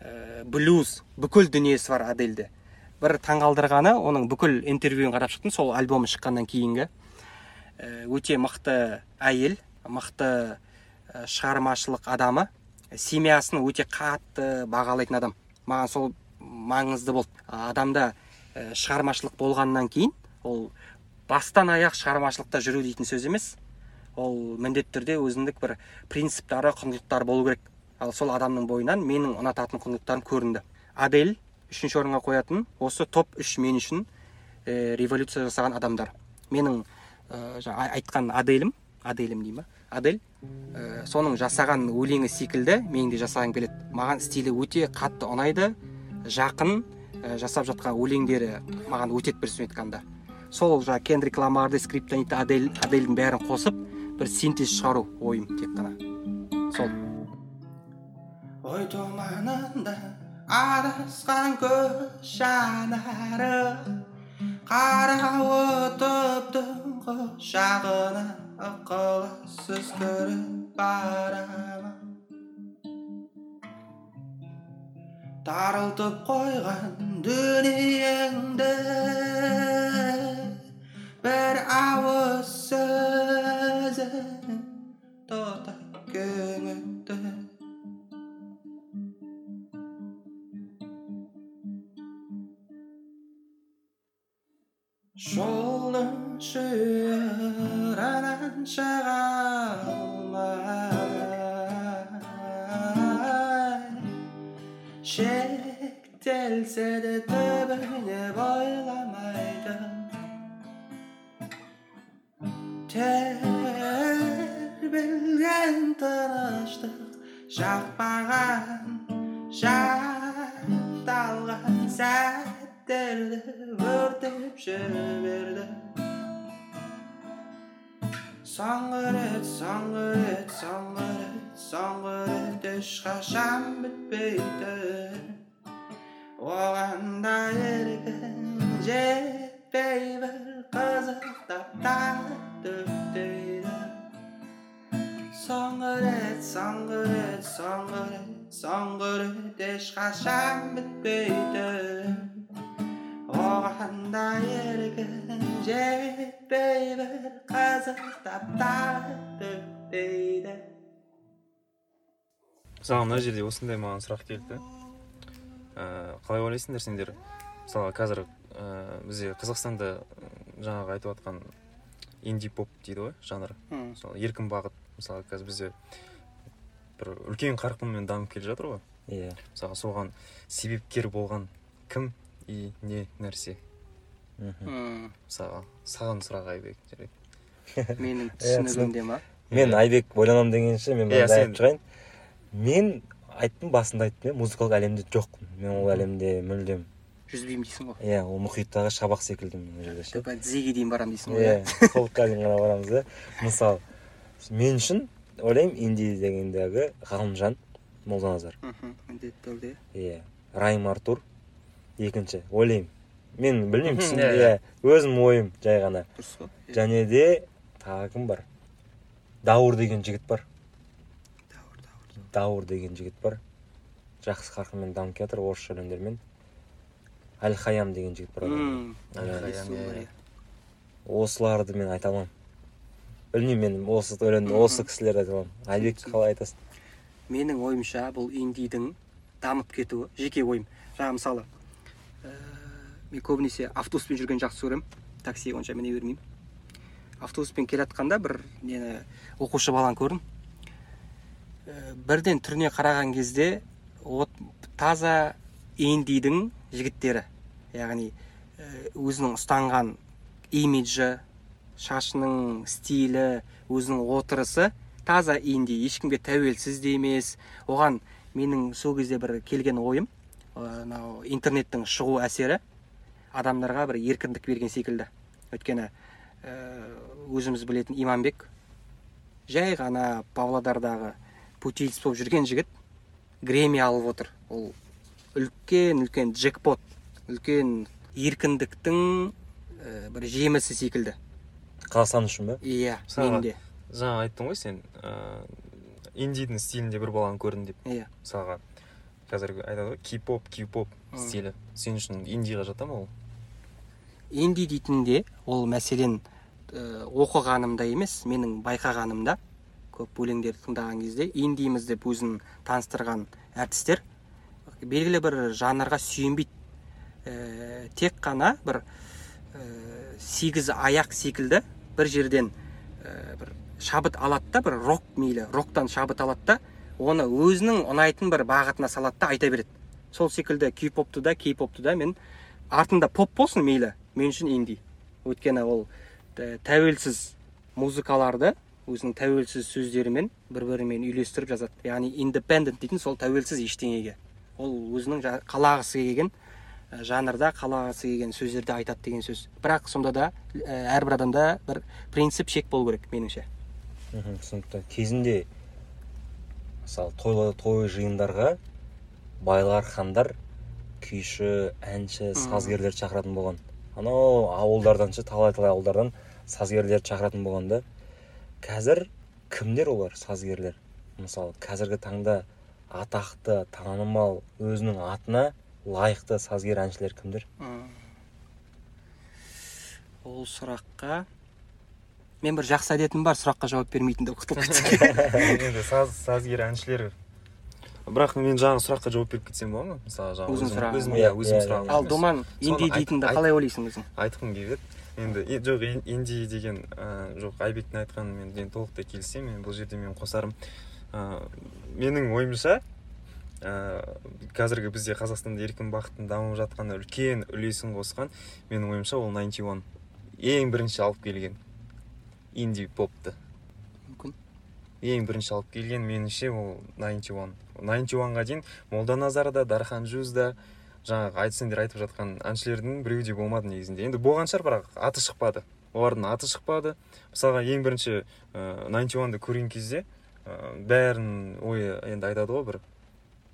ә, блюз бүкіл дүниесі бар адельде. Бір таңғалдырғаны оның бүкіл интервьюін қарап шықтым сол альбомы шыққаннан кейінгі. Өте мықты әйел мықты шығармашылық адамы. Семьясын өте қатты бағалайтын адам. Маған сол маңызды болды. Адамда шығармашылық болғаннан кейін ол бастан аяқ шығармашылықта жүру дейтін сөз емес. Ол міндетті түрде өзіндік бір принциптары құндылықтары болу керек. Ал сол адамның бойынан менің ұнататын құндылықтарым көрінді. Адель үшінші орынға қоятын осы топ үш мен үшін ә, революция жасаған адамдар. Менің ә, айтқан аделім аделім дей ма адель ә, соның жасаған өлеңі секілді менің де жасағым келеді. Маған стилі өте қатты ұнайды. Жақын ә, жасап жатқан өлеңдері маған өтеді бір сөзбен айтқанда сол жаңағы кендрик ламарды скриптонитті адель адельдің бәрін қосып бір синтез шығару ойым тек қана. Сол. Ой тұманында адасқан көз жанары қарауытып түнгі жағына ықылассыз көріп барамын тарылтып қойған дүниеңді бір ауыз сөзің тоқтап көңілді жолдың шыыынан шектелсе де түбүне ойламайтын тебелген тыныштық жакпаган жакталган сәт өртеп жіберді соңғы рет соңғы рет соңғы рет соңғы рет ешқашан бітпейді оған да еркін жетпей бір қызықтап тартып дейді соңғы рет соңғы да еркін жетпей бір қызықтап мысалы мына жерде осындай маған сұрақ келді. Да Ә, қалай ойлайсыңдар сендер? Мысалға қазір ә, бізде қазақстанда жаңағы айтып жатқан инди поп дейді ғой жанр. Мысалы еркін бағыт. Мысалы қазір бізде бір үлкен қарқынмен дамып келе жатыр ғой. Иә. Мысалы соған себепкер болған кім? И не нәрсе. Мхм. Мм. мысалға саған сұрақ айбек жарайды. [LAUGHS] Менің Иә, [LAUGHS] түсінігімде ма? мен айбек ойланам дегенше мен Иә, мынандай айтып шығайын. Мен айттым басында айттым иә музыкалық әлемде жоқпын. Мен ол әлемде мүлдем. Жүзбеймін дейсің ғой. Иә ол мұхиттағы шабақ секілдімін ол жерде ше. Тізеге дейін барамын дейсің ғой иә. [LAUGHS] толыққа дейін ғана барамыз иә. Мысалы мен үшін ойлаймын инди дегендегі ғалымжан молданазар. Мхм міндетті түрде. Иә райм артур. Екінші ойлаймын. Мен білмеймін түсін- иә, иә өзім ойым жай ғана. Дұрыс қой. Және де тағы кім бар. Дауыр деген жігіт бар. Дауыр дауыр. Дауыр деген жігіт бар. Жақсы қарқынмен дамып келе жатыр орысша өлеңдермен әл хаям деген жігіт бар Иә, иә, осыларды мен айта аламын. Білмеймін мен осы өлең Мхм. осы кісілерді айта аламын. Айбек қалай айтасың? Менің ойымша бұл индидің дамып кетуі жеке ойым. Жаңа мысалы мен көбінесе автобуспен жүргенді жақсы көремін такси онша міне бермеймін автобуспен келе жатқанда бір нені оқушы баланы көрдім бірден түріне қараған кезде от таза индидің жігіттері яғни өзінің ұстанған имиджі шашының стилі өзінің отырысы таза инди ешкімге тәуелсіз де емес оған менің сол кезде бір келген ойым мынау интернеттің шығу әсері адамдарға бір еркіндік берген секілді. Өйткені ә, өзіміз білетін иманбек жай ғана павлодардағы путильц болып жүрген жігіт грэмми алып отыр. Ол үлкен үлкен джекпот үлкен еркіндіктің ә, бір жемісі секілді. Қазақстан үшін ба иә менде жаңа айттың ғой сен ыыы индидің стилінде бір баланы көрдім деп. Иә. Мысалға қазір айтады ғой кей поп кей поп стилі. Сен үшін индиға жата ма ол? Инди дейтінде ол мәселен ә, оқығанымда емес менің байқағанымда көп өлеңдерді тыңдаған кезде индиміз деп өзін таныстырған әртістер белгілі бір жанрға сүйенбейді. Ә, тек қана бір ә, сегіз аяқ секілді бір жерден ә, бір шабыт алады да бір рок мейлі роктан шабыт алады да оны өзінің ұнайтын бір бағытына салады да айта береді. Сол секілді кей попты да кей попты да мен артында поп болсын мейлі мен үшін инди. Өйткені ол тә- тәуелсіз музыкаларды өзінің тәуелсіз сөздерімен бір бірімен үйлестіріп жазады. Яғни индепендент дейтін сол тәуелсіз ештеңеге. Ол өзінің жа- қалағысы келген ә, жанрда қалағысы келген сөздерді айтады деген сөз. Бірақ сонда да ә, әрбір адамда бір принцип шек болу керек меніңше. Мхм түсінікті. Кезінде мысалы тойлы той жиындарға байлар хандар күйші әнші сазгерлер шақыратын болған. Анау ауылдардан ше талай талай ауылдардан сазгерлерді шақыратын болған да қазір кімдер олар сазгерлер? Мысалы қазіргі таңда атақты танымал өзінің атына лайықты сазгер әншілер кімдер? Ол сұраққа мен бір жақсы әдетім бар сұраққа жауап бермейтін деп құтылып енді саз сазгер әншілер бірақ мен жаңағы сұраққа жауап беріп кетсем болады ма? мысалы жаңағы Өзің өзім- сұрағың. өзім Иә, иә өзім иә, сұрағым. ал емес. думан инди дейтінді қалай ойлайсың өзің? айтқым келіп еді енді жоқ ин- инди деген жоқ айбектің айтқанымен мен толықтай келісемін. Мен бұл жерде мен қосарым. Менің ойымша ә, қазіргі бізде қазақстанда еркін бақыттың дамып жатқанына үлкен үлесін қосқан менің ойымша ол 91 ең бірінші алып келген инди попты. Ең бірінші алып келген меніңше ол 91 91-ға дейін молданазар да дархан жүз да жаңағы айтсеңдер айтып жатқан әншілердің біреуі де болмады негізінде. Енді болған шығар бірақ аты шықпады. Олардың аты шықпады. Мысалға ең бірінші ыыы 91-ды көрген кезде ыыы бәрінің ойы енді айтады ғой бір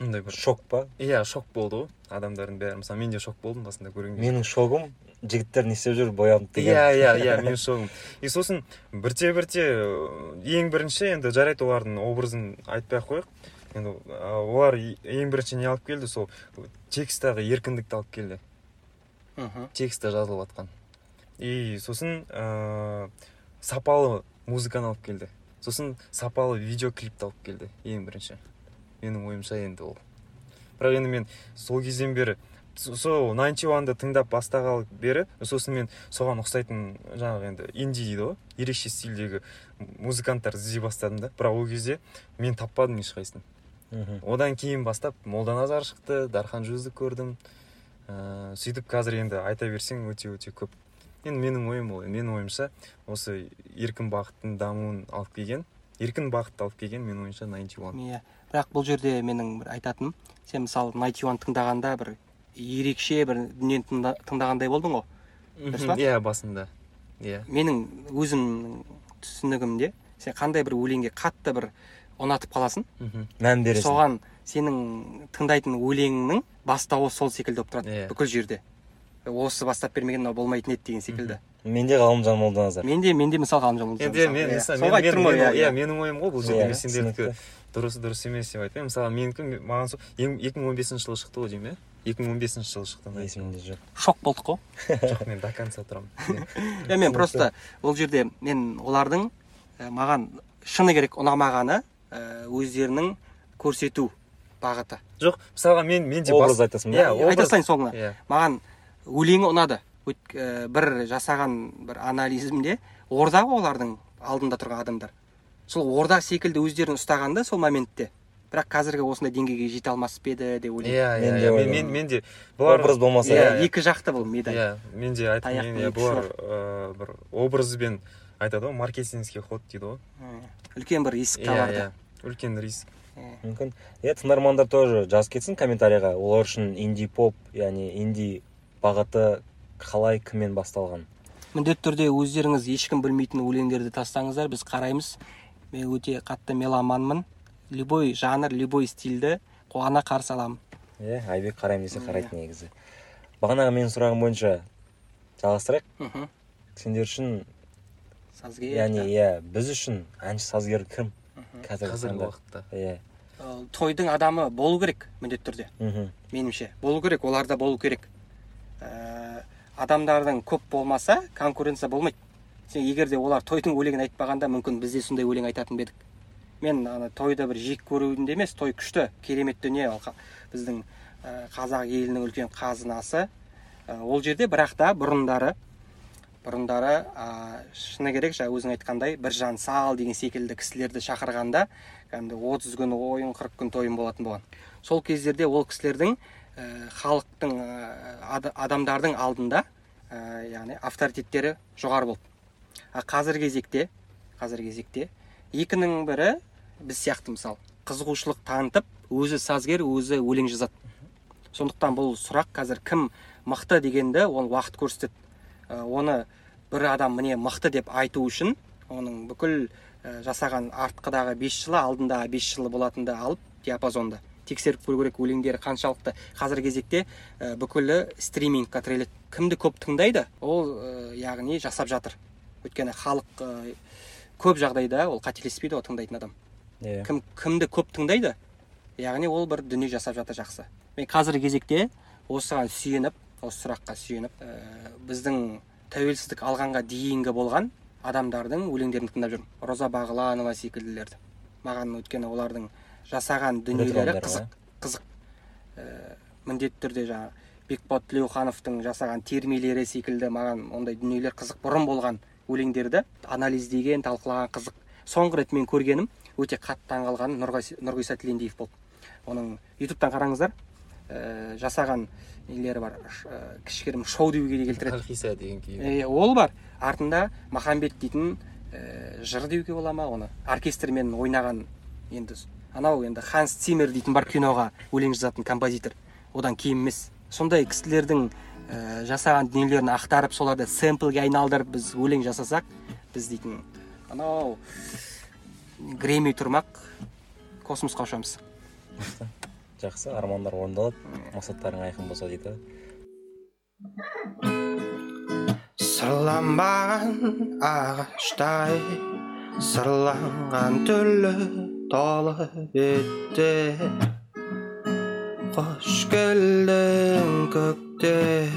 мындай бір шок па? Иә шок болды ғой адамдардың бәрі. Мысалы мен де шок болдым басында көрген кезде. Менің шогым жігіттер не істеп жүр боянып деген. Иә иә [LAUGHS] иә мен шогым и сосын бірте бірте ыыы, ең бірінші енді жарайды олардың образын айтпай ақ қояйық. Енді олар ең бірінші не алып келді? Сол тексттағы еркіндікті алып келді. Мхм. Текстте жазылып жатқан. И сосын ыыы сапалы музыканы алып келді. Сосын сапалы видеоклипті алып келді ең бірінші. Менің ойымша енді ол. Бірақ енді мен сол кезден бері сол 91-ды тыңдап бастағалы бері сосын мен соған ұқсайтын жаңағы енді инди дейді ғой ерекше стильдегі музыканттарды іздей бастадым да. Бірақ ол кезде мен таппадым ешқайсысын. Одан кейін бастап молданазар шықты дархан жүзді көрдім. Ыыы сөйтіп қазір енді айта берсең өте өте көп. Енді менің ойым ол менің ойымша осы еркін бақыттың дамуын алып келген еркін бақытты алып келген менің ойымша 91 иә бірақ бұл жерде менің бір айтатыным сен мысалы найтиуан тыңдағанда бір ерекше бір дүниені тыңда- тыңдағандай болдың ғой. Дұрыс па? иә басында. Иә. Менің өзімнің түсінігімде сен қандай бір өлеңге қатты бір ұнатып қаласың? Мхм. мән бересің. Соған сенің тыңдайтын өлеңнің бастауы сол секілді болып тұрады Иә. бүкіл жерде. Осы бастап бермеген мынау болмайтын еді деген секілді. Менде ғалымжан молданазар менде менде мысалы ғалымжан енді мен иә. иә, иә. менің ойым ғой бұл жерде. мен сендердікі дұрыс дұрыс емес деп айтпаймын мысалы менікі мен- маған сол екі мың он бесінші жылы шықты ғой деймін иә. Екі мың он бесінші жылы шықты есімде жоқ. Шок болдық қой. Жоқ мен до конца тұрамын. [LAUGHS] Иә мен просто ол жерде мен олардың ә, маған шыны керек ұнамағаны ә, өздерінің көрсету бағыты. Жоқ мысалға мен мен де образ бас- айтасың ба иә айта салайын соңына. Иә. Маған өлеңі ұнады. Ә, бір жасаған бір анализімде орда ғой олардың алдында тұрған адамдар. Сол орда секілді өздерін ұстағанда сол моментте бірақ қазіргі осындай деңгейге жете алмас па еді деп ойлаймын. Иә Мен иә иә. мен мен де бұлар образ болмаса иә, иә, екі жақты бұл медаль. Иә мен де айтқым иә бұлар бір образбен айтады ғой маркетингский ход дейді ғой. Үлкен бір риск иә табарды иә үлкен риск. Мүмкін. Иә тыңдармандар тоже жазып кетсін комментарийға. Олар үшін инди поп яғни инди бағыты қалай кіммен басталған? Міндетті түрде өздеріңіз ешкім білмейтін өлеңдерді тастаңыздар. Біз қараймыз. Мен өте қатты меломанмын. Любой жанр любой стильді қуана қарсы аламын. Иә айбек қараймын десе қарайды негізі. Бағанағы менің сұрағым бойынша жалғастырайық. Мхм. Сендер үшін сазгер яғни иә біз үшін әнші сазгер кім? Қазіргі қазіргі уақытта. Иә тойдың адамы болу керек міндетті түрде. Мхм. Меніңше болу керек оларда болу керек. Ә, адамдардың көп болмаса конкуренция болмайды. Сен егер де олар тойдың өлеңін айтпағанда мүмкін біз де сондай өлең айтатын ба едік мен ана тойды бір жек көруінде емес той күшті керемет дүние. Біздің ә, қазақ елінің үлкен қазынасы. Ә, ол жерде бірақ та бұрындары бұрындары ә, шыны керек жаңа өзің айтқандай біржан сал деген секілді кісілерді шақырғанда кәдімгі отыз күн ойын қырық күн тойын болатын болған. Сол кездерде ол кісілердің ә, халықтың ада- адамдардың алдында ә, яғни авторитеттері жоғары болды. А қазіргі кезекте қазіргі кезекте екінің бірі біз сияқты мысалы қызығушылық танытып өзі сазгер өзі өлең жазады. Сондықтан бұл сұрақ қазір кім мықты дегенді оны уақыт көрсетеді. Ә, оны бір адам міне мықты деп айту үшін оның бүкіл ә, жасаған артқыдағы 5 жылы алдындағы 5 жылы болатынды алып диапазонды тексеріп көру керек өлеңдері қаншалықты. Қазіргі кезекте ә, бүкілі стримингқа тіреледі. Кімді көп тыңдайды ол яғни жасап жатыр. Өйткені халық көп жағдайда ол қателеспейді ғой тыңдайтын адам. Иә. Кім кімді көп тыңдайды яғни ол бір дүние жасап жатыр жақсы. Мен қазіргі кезекте осыған сүйеніп осы сұраққа сүйеніп ә, біздің тәуелсіздік алғанға дейінгі болған адамдардың өлеңдерін тыңдап жүрмін. Роза бағланова секілділерді. Маған өйткені олардың жасаған дүниелері қызық қызық. Ә, міндетті түрде жаңағы бекболат тілеухановтың жасаған термелері секілді маған ондай дүниелер қызық бұрын болған. Өлеңдерді анализдеген талқылаған қызық. Соңғы рет мен көргенім өте қатты таңғалғаным Нұрғайс- нұрғиса тілендиев болды. Оның ютубтан қараңыздар. Ә, жасаған нелері бар. Ә, кішігірім шоу деуге де келтіреді. Қалқиса деген кейін Е, ол бар. Артында махамбет дейтін ә, жыр деуге бола ма? Оны оркестрмен ойнаған енді анау енді ханс циммер дейтін бар киноға өлең жазатын композитор. Одан кейін емес. Сондай кісілердің ә, жасаған дүниелерін ақтарып соларды сэмплге айналдырып біз өлең жасасақ біз дейтін анау грэмми тұрмақ космосқа ұшамыз жақсы. Армандар орындалады мақсаттарың айқын болса дейді. Сырланбаған ағаштай сырланған түрлі толы бетте. Қош келдің көктем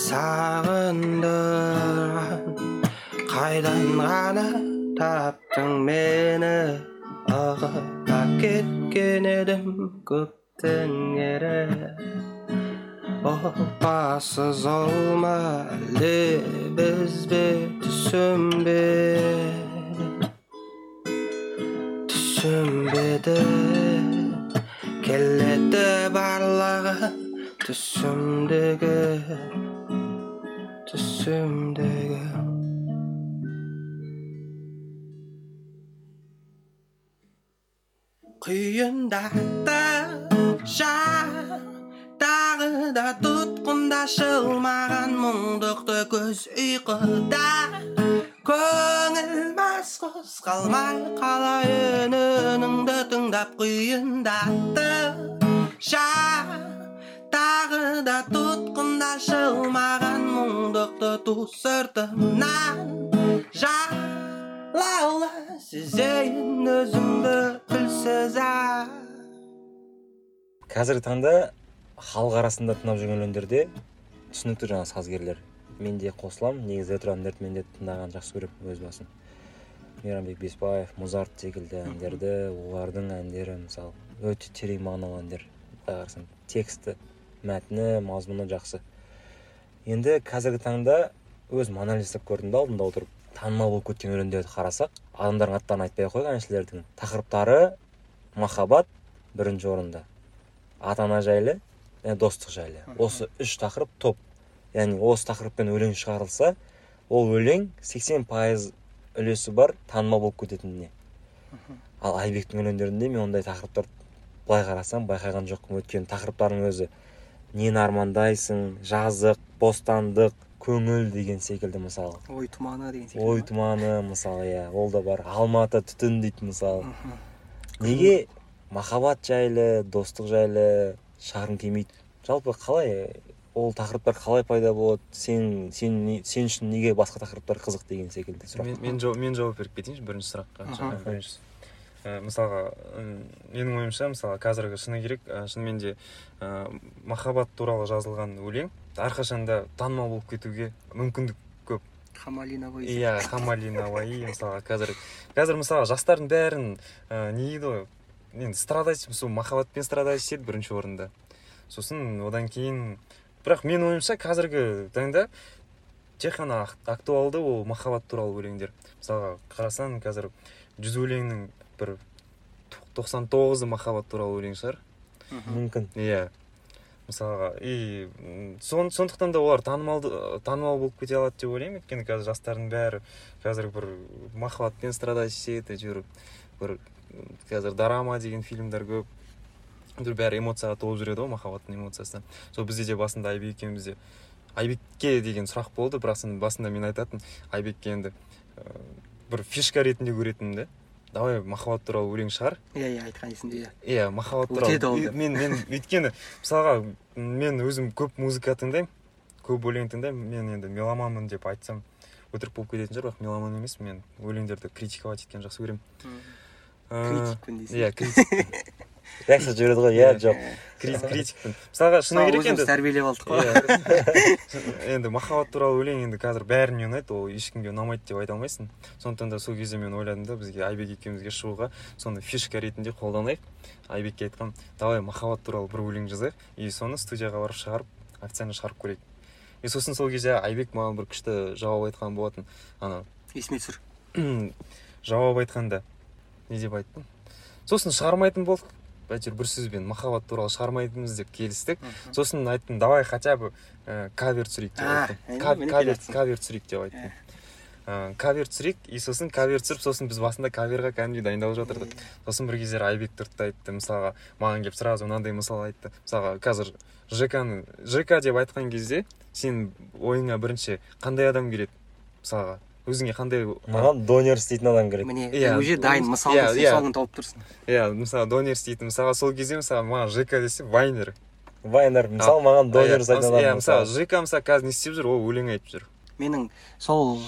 сағындырған қайдан ғана таптың мені ығып кеткен едім көптің ері опасыз ол ма әлде біз бе түсінбе түсінбеді келеді барлығы түсімдегі түсімдегі жар тағы да тұтқында шылмаған мұңдықты көз ұйқыда көңіл мас қозғалмай қалай үніңді тыңдап құйындатты жар тағы да тұтқында шылмаған мұңдықты ту сыртымнан. Жар лаула сезейін өзімді күлсіз қазіргі таңда халық арасында тыңдап жүрген өлеңдерде түсінікті жаңағы сазгерлер. Мен де қосыламын. Негізі ретро әндерді мен де тыңдағанды жақсы көремін өз басым. Мейрамбек беспаев музарт секілді әндерді олардың әндері мысалы өте терең мағыналы әндер былай қарасаң тексті мәтіні мазмұны жақсы. Енді қазіргі таңда өзім анализ жасап көрдім да алдында отырып танымал болып кеткен өлеңдерді қарасақ адамдардың аттарын айтпай ақ қояйық әншілердің тақырыптары махаббат бірінші орында. Ата ана жайлы және достық жайлы. Осы үш тақырып топ. Яғни осы тақырыппен өлең шығарылса ол өлең 80 пайыз үлесі бар танымал болып кететініне. Ал айбектің өлеңдерінде мен ондай тақырыптар былай қарасам байқаған жоқпын. Өйткені тақырыптардың өзі нені армандайсың жазық бостандық көңіл деген секілді мысалы. Ой тұманы деген ой тұманы мысалы иә ол да бар. Алматы түтін дейді мысалы. Неге махаббат жайлы достық жайлы шағым келмейді? Жалпы қалай ол тақырыптар қалай пайда болады? Сен сен не- сен үшін неге басқа тақырыптар қызық деген секілді сұрақ. Мен, мен, жауап, мен жауап беріп кетейінші бірінші сұраққа. Ә, мысалға менің ойымша мысалы қазіргі шыны керек. Ә, шынымен де ә, махаббат туралы жазылған өлең әрқашан да танымал болып кетуге мүмкіндік көп. Хамалина ғой иә хамали науаи мысалға қазір қазір мысалы жастардың бәрін ә, не дейді ғой? Енді страдать сол махаббатпен страдать етеді бірінші орында. Сосын одан кейін бірақ менің ойымша қазіргі таңда тек қана ак- актуалды ол махаббат туралы өлеңдер. Мысалға қарасаң қазір жүз өлеңнің бір тоқсан тоғызы махаббат туралы өлең шығар. Мүмкін. Иә. Мысалға и сон, сондықтан да олар танымалды танымал болып кете алады деп ойлаймын. Өйткені қазір жастардың бәрі қазір бір махаббатпен страдать етеді әйтеуір бір қазір драма деген фильмдер көп. Бәрі эмоцияға толып жүреді ғой махаббаттың эмоциясы. Сол бізде де басында айбек екеумізде айбекке деген сұрақ болды бірақ соны басында мен айтатын айбекке енді ә, бір фишка ретінде көретінмін да. Давай махаббат туралы өлең шығар. Иә иә айтқан есімде иә иә махаббат туралы. мен мен өйткені мысалға мен өзім көп музыка тыңдаймын көп өлең тыңдаймын мен енді меломанмын деп айтсам өтірік болып кететін шығар бірақ меломан емеспін мен өлеңдерді критиковать еткенді жақсы көремін. Критикпін дейсің. иә критик [LAUGHS] жақсы жібереді ғой иә жоқ. Кри- критикпін мысалға шыны керек өзіміз енді. тәрбиелеп алдық қой. Иә. [LAUGHS] енді махаббат туралы өлең енді қазір бәріне ұнайды ол ешкімге ұнамайды деп айта алмайсың. Сондықтан да сол кезде мен ойладым да бізге айбек екеумізге шығуға соны фишка ретінде қолданайық. Айбекке айтқам давай махаббат туралы бір өлең жазайық и соны студияға барып шығарып официально шығарып көрейік. И сосын сол кезде айбек маған бір күшті жауап айтқан болатын. Ана есіме түсір. [CLEARS THROAT] Жауап айтқанда не деп айттым? Сосын шығармайтын болдық. Әйтеуір бір сөзбен махаббат туралы шығармайтынбыз деп келістік. Сосын айттым давай хотя бы ә, кавер түсірейік деп айттым. кавер кавер түсірейік деп айттым. Ә, кавер түсірейік и сосын кавер түсіріп сосын біз басында каверға кәдімгідей дайындалып жатырдық. Сосын бір кездері айбек тұрды да айтты мысалға маған келіп сразу мынандай мысал айтты. Мысалға қазір жкны жк деп айтқан кезде сенің ойыңа бірінші қандай адам келеді? Мысалға өзіңе қандай маған донер істейтін адам керек. Міне Иә. уже дайын Иә, иә. соны тауып тұрсың иә мысалы донер істейтін мысалға сол кезде мысалы маған жк десе вайнер. Вайнер мысалы маған донер жасайтын иә адам мысалы жк мысалы қазір не істеп жүр? Ол өлең айтып жүр. Менің сол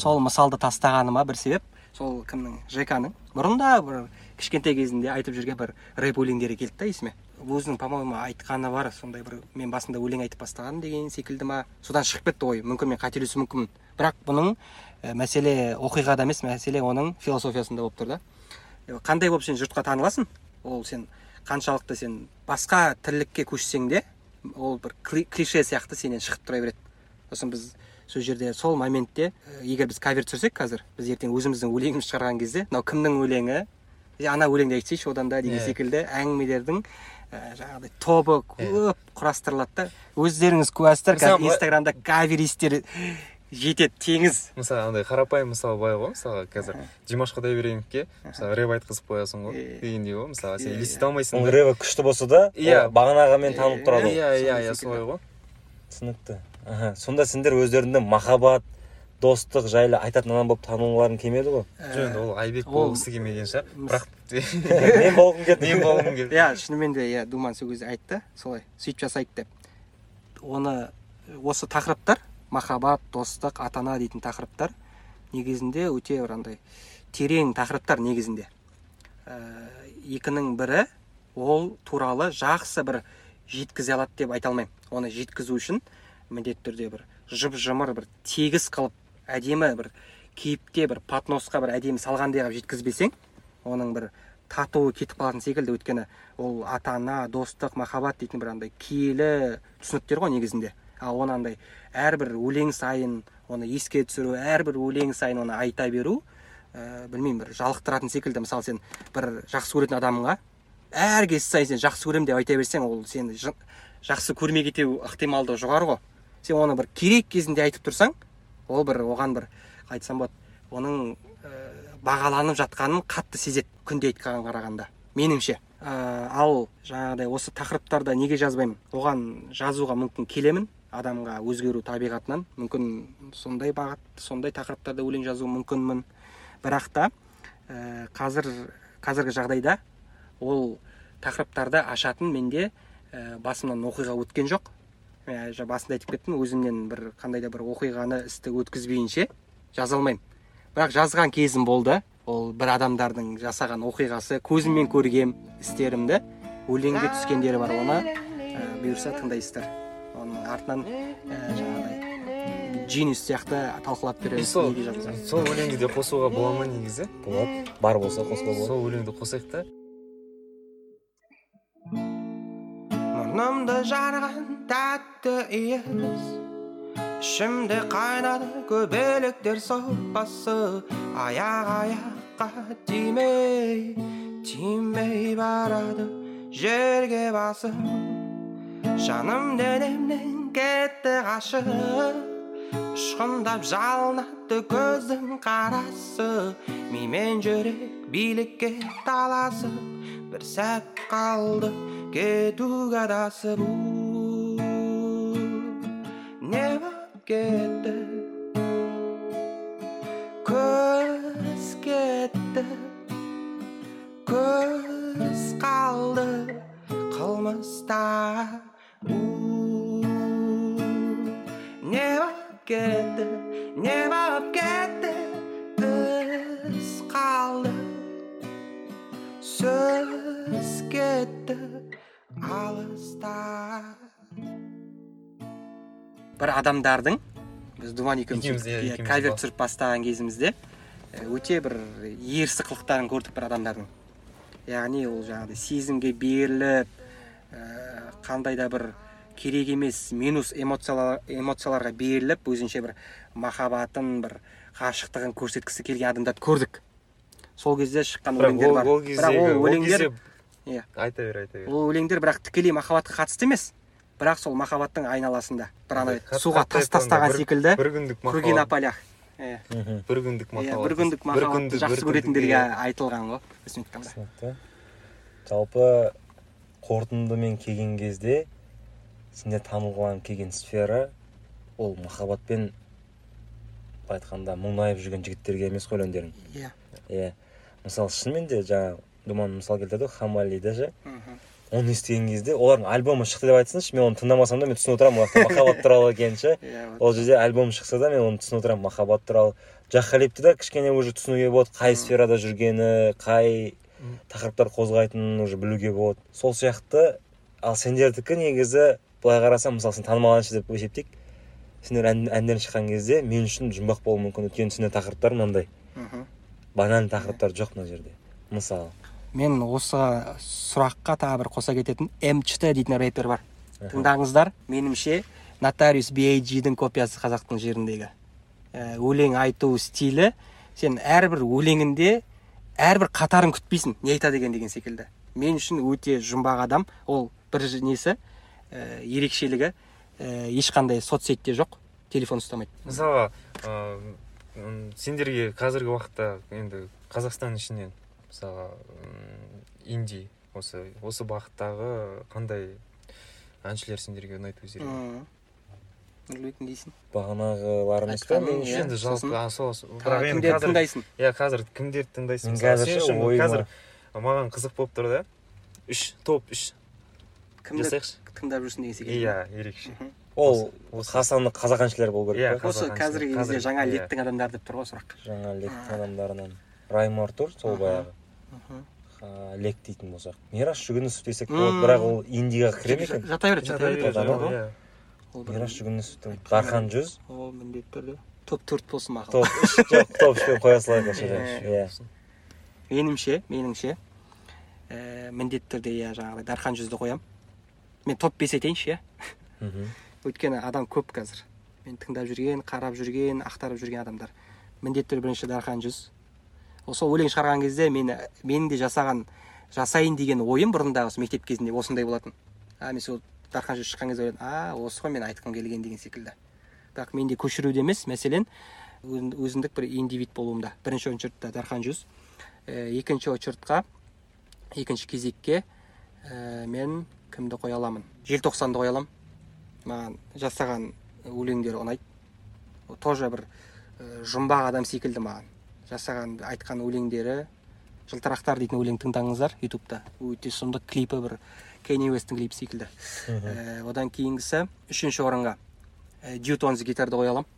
сол мысалды тастағаныма бір себеп сол кімнің? жкның бұрында бір кішкентай кезінде айтып жүрген бір рэп өлеңдері келді да есіме. Өзінің по моему айтқаны бар сондай бір мен басында өлең айтып бастағанмын деген секілді ма? Содан шығып кетті ой мүмкін мен қателесуім мүмкінмін бірақ бұның ә, мәселе оқиғада емес мәселе оның философиясында болып тұр да. Е, қандай болып сен жұртқа таныласың? Ол сен қаншалықты сен басқа тірлікке көшсең де ол бір кли- клише сияқты сенен шығып тұра береді. Сосын біз сол жерде сол моментте ә, егер біз кавер түсірсек қазір біз ертең өзіміздің өлеңімізді шығарған кезде мынау кімнің өлеңі? Ана өлеңді айтсайшы одан да деген секілді әңгімелердің ә, жаңағыдай тобы көп құрастырылады да. Өздеріңіз куәсіздер қазір инстаграмда каверистер жетеді теңіз. Мысалы андай қарапайым мысал былай ғой мысалға қазір димаш құдайбергеновке мысалы рэп айтқызып қоясың ғой дегендей ғой мысалы сен елестете алмайсың оның да. рэпі күшті болса да Иә. бағанағымен танылып тұрады ғой иә иә иә Сол солай ғой. Түсінікті. Аха сонда сендер өздеріңді махаббат достық жайлы айтатын адам болып тануларың келмеді ғой? Жоқ енді ол айбек ол- болғысы келмеген шығар бірақ [LAUGHS] мен болғым келді. Мен болғым келді. Иә шынымен де иә думан сол кезде айтты солай сөйтіп жасайық деп. Оны осы тақырыптар махаббат достық ата ана дейтін тақырыптар негізінде өте бір андай терең тақырыптар негізінде. Ә, екінің бірі ол туралы жақсы бір жеткізе алады деп айта алмаймын. Оны жеткізу үшін міндетті түрде бір жып жымыр бір тегіс қылып әдемі бір кейіпте бір патносқа бір әдемі салғандай қылып жеткізбесең оның бір татуы кетіп қалатын секілді. Өйткені ол ата ана достық махаббат дейтін бір андай киелі түсініктер ғой негізінде. Оны андай әрбір өлең сайын оны еске түсіру әрбір өлең сайын оны айта беру ә, білмеймін бір жалықтыратын секілді. Мысалы сен бір жақсы көретін адамыңа әр кез сайын сен жақсы көремін деп айта берсең ол сені жа- жақсы көрмей кету ықтималдығы жоғары ғой. Сен оны бір керек кезінде айтып тұрсаң ол бір оған бір қалай айтсам болады оның ә, бағаланып жатқанын қатты сезеді күнде айтқанға қарағанда меніңше. Ә, ал жаңағыдай осы тақырыптарда неге жазбаймын? Оған жазуға мүмкін келемін. Адамға өзгеру табиғатынан мүмкін сондай бағыт сондай тақырыптарда өлең жазу мүмкінмін. Бірақ та ә, қазір қазіргі жағдайда ол тақырыптарды ашатын менде ә, басымнан оқиға өткен жоқ. Ә, жа- басында айтып кеттім өзімнен бір қандай да бір оқиғаны істі өткізбейінше жаза алмаймын. Бірақ жазған кезім болды. Ол бір адамдардың жасаған оқиғасы көзіммен көргем істерімді. Өлеңге түскендері бар оны ә, бұйырса тыңдайсыздар. Оның артынан ә, жаңағыдай джинис сияқты талқылап береміз сол сол өлеңді де қосуға бола ма негізі? Болады бар болса қосуға болады сол өлеңді қосайық та. Мұрнымды жарған тәтті иіс ішімде қайнады көбелектер сорпасы аяқ аяққа тимей тимей барады жерге басып жаным денемнен кетті қашып ұшқындап жалынады көздің қарасы. Ми мен жүрек билікке таласып бір сәт қалды кетуге адасып не боп кетті? Көз кетті. Қалды. Қылмыста кетті не боп кетті із қалды сөз кетті алыста бір адамдардың біз думан екеуміз Екеуміз, иә, кавер түсіріп бастаған кезімізде өте бір ерсі қылықтарын көрдік бір адамдардың. Яғни ол жаңағыдай сезімге беріліп ә, қандай да бір керек емес. Минус эмоциялар, эмоцияларға беріліп өзінше бір махаббатын бір ғашықтығын көрсеткісі келген адамдарды көрдік. Сол кезде шыққан өлеңдер бар. ол бірақ ол өлеңдер иә. айта бер айта бер. Ол өлеңдер бірақ тікелей махаббатқа қатысты емес. Бірақ сол махаббаттың айналасында бір Қатты- суға тас тастаған бір- секілді. бір күндік апалях иә. Мхм. Бір күндік иә махаббат. бір күндік бір махаббатты күндік- жақсы көретіндерге иә. айтылған ғой түсінікті. Жалпы қорытындымен келген кезде сендер танылған келген сфера ол махаббатпен былай айтқанда мұңайып жүрген жігіттерге емес қой өлеңдерің иә. Иә. Мысалы шынымен де жаңа думан мысал келтірді ғой хамалида ше мхм. оны естіген кезде олардың альбомы шықты деп айтсыншы мен оны тыңдамасам да мен түсініп отырамын ол махаббат туралы екенін ше? Иә ол жерде альбом шықса да мен оны түсініп отырамын махаббат туралы. Жақалипті да кішкене уже түсінуге болады қай сферада жүргені қай тақырыптар қозғайтынын уже білуге болады. Сол сияқты ал сендердікі негізі былай қарасам мысалы сен танымал әнші деп есептейік сендер ән, әндерің шыққан кезде мен үшін жұмбақ болуы мүмкін. Өйткені сендер тақырыптар мынандай. Мхм. банальный тақырыптар жоқ мына жерде. Мысалы мен осы сұраққа тағы бір қоса кететін м4 дейтін рэпер бар. Тыңдаңыздар. Меніңше нотариус дің копиясы қазақтың жеріндегі Ә, өлең айту стилі. Сен әрбір өлеңінде әрбір қатарын күтпейсің. Не айтады екен деген секілді. Мен үшін өте жұмбақ адам. Ол бір несі? Ә, ерекшелігі ә, ешқандай соцсетте жоқ телефон ұстамайды. Мысалға ыыы, м, сендерге қазіргі уақытта енді қазақстан ішінен мысалға инди осы осы бағыттағы қандай әншілер сендерге ұнайды өздеріңе? Мм. нұрбек не дейсің. Бағанағылар емес па Айтқаның, мен иә. үшін енді жалпы сол бірақ енді тыңдайсың? иә қазір кімдерді тыңдайсың? Қазір маған қызық болып тұр да. Үш топ үш. Кімді жасайықшы. Тыңдап жүрсің деген секілді? Иә ерекше. Ол қазақстандық қазақ әншілері болу Иә, керек па осы қазіргі әншілер, кезде жаңа иә. лектің адамдары деп тұр ғой сұрақ жаңа лектің адамдарынан. Райм артур сол баяғы. Лек дейтін болсақ. Мирас жүгінісов десек болады бірақ ол индияға кіре ме екен? жата береді жата береді. иә. мирас жүгінісовтың дархан жүз. Ол міндетті түрде. Топ төрт болсын маған. Топ үш жоқ топ үшпен қоя салайық осы Иә. иә меніңше меніңше ә, міндетті түрде иә жаңағыдай дархан жүзді қоямын. Мен топ бес айтайыншы иә. Мхм. өйткені адам көп қазір. Мен тыңдап жүрген қарап жүрген ақтарып жүрген адамдар. Міндетті түрде бірінші дархан жүз. Ол сол өлең шығарған кезде мені менің де жасаған жасайын деген ойым бұрында осы мектеп кезінде осындай болатын. А мен сол дархан жүз шыққан кезде ойладым а осы ғой мен айтқым келген деген секілді. Бірақ менде көшіруде емес мәселен өзін- өзіндік бір индивид болуымда. Бірінші очередьта дархан жүз. Ә, екінші очередьқа екінші кезекке ә, мен кімді қоя аламын? Желтоқсанды қоя аламын. Маған жасаған өлеңдері ұнайды. Ол тоже бір ә, жұмбақ адам секілді маған. Жасаған айтқан өлеңдері жылтырақтар дейтін өлең тыңдаңыздар ютубта. Өте сұмдық клипі бір кенни уесттің клипі секілді. Ә, одан кейінгісі үшінші орынға. Ә, дьютонз гитарды қоя аламын.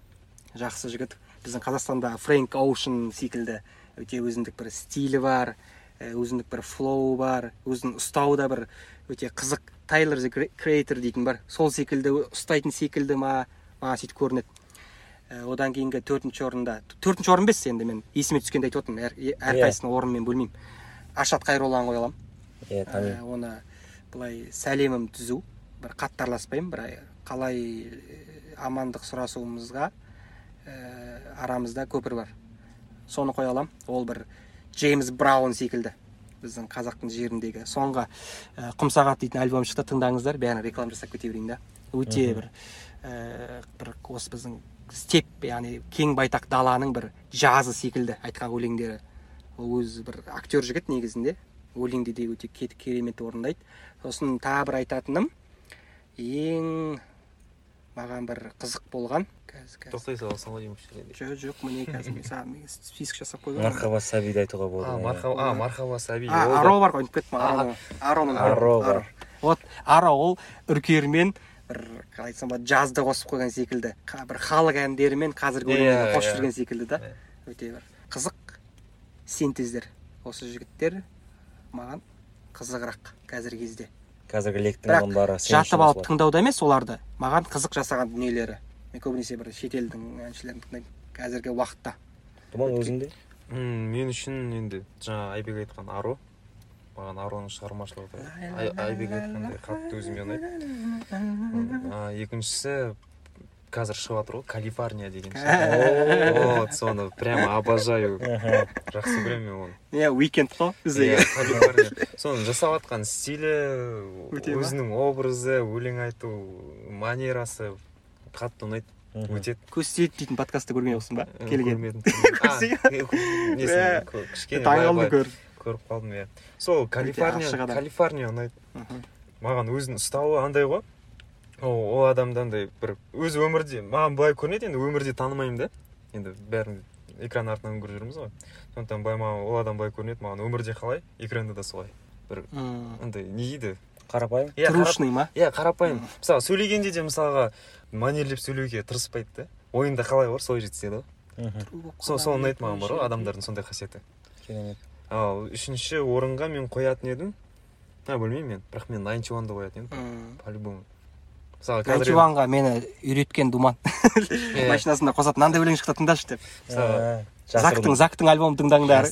Жақсы жігіт. Біздің қазақстанда фрэнк оушен секілді. Өте өзіндік бір стилі бар. Өзіндік бір флоу бар өзін ұстау да бір өте қызық. Тайлер the креатор дейтін бар. Сол секілді ұстайтын секілді ма маған сөйтіп көрінеді. Ә, одан кейінгі төртінші орында төртінші орын емес енді мен есіме түскенде айтып отырмын әр, Иә. әрқайсысын орнын мен бөлмеймін. Ашат қайролланы қоя аламын. Иә Ә, танимын оны былай сәлемім түзу бір қатты араласпаймын бір қалай амандық сұрасуымызға ә, арамызда көпір бар. Соны қоя аламын. Ол бір джеймс браун секілді. Біздің қазақтың жеріндегі соңғы ә, құмсағат дейтін альбом шықты тыңдаңыздар. Бәрін реклама жасап кете берейін да. Өте бір ә, бір осы біздің степ яғни кең байтақ даланың бір жазы секілді айтқан өлеңдері. Ол өзі бір актер жігіт негізінде. Өлеңде де өте керемет орындайды. Сосын тағы бір айтатыным. Ең маған бір қызық болған. Қазір қазір тоқтай саласың ғой деймін кішкене жоқ жоқ міне қазір мен саған мен список жасап қойған мархаба сәбиді айтуға болады а иә. мархаба а мархаба сәби аро бар ғой ұмытып кеттім. Аро ароның Аро бар. вот аро ол үркермен бір қалай айтсам болады жазды қосып қойған секілді. Бір халық әндерімен қазіргі Иә, өлеңді қосып иә. жүрген секілді да. Иә. өте бір қызық синтездер. Осы жігіттер маған қызығырақ қазіргі кезде. Қазіргі лектің адамдары жатып алып тыңдауда емес оларды. Маған қызық жасаған дүниелері. Мен көбінесе бір шетелдің әншілерін тыңдаймын қазіргі уақытта. Думан өзіңде? Мен үшін енді жаңа айбек айтқан аро маған ароның шығармашылығы айбек айтқандай қатты өзіме ұнайды. А, екіншісі қазір шығып жатыр ғой калифорния деген [LAUGHS] вот соны прямо обожаю. Жақсы көремін мен оны. Иә уикенд қой бізде соны жасап жатқан стилі өзінің образы өлең айту манерасы қатты ұнайды. Өтеді. Көз тиеді дейтін подкастты көрген жоқсың ба? Келген. көрмедім [LAUGHS] [LAUGHS] кішкене көріп қалдым иә. Сол калифорния калифорния ұнайды. Маған өзінің ұстауы андай ғой. Ол ол адамды андай бір өз өмірде маған былай көрінеді енді өмірде танымаймын да. Енді бәрін экран артынан көріп жүрміз ғой. Сондықтан былай маған ол адам былай көрінеді маған өмірде қалай экранда да солай. Бір М. андай не дейді? Қарапайым? Иә трушный ма? Иә қарапайым. Мысалы сөйлегенде де мысалға мәнерлеп сөйлеуге тырыспайды да. Ойында қалай бар солай жеткізеді ғой сол сол ұнайды маған бар ғой адамдардың сондай қасиеті. Керемет. Ал үшінші орынға мен қоятын едім. А білмеймін мен бірақ мен найнти уанды қоятын едім. По любому мысалы қазір мені үйреткен думан. [LAUGHS] Машинасында қосады мынандай өлең шықты тыңдашы деп. Мысалы, зактың зактың альбомын тыңдаңдар.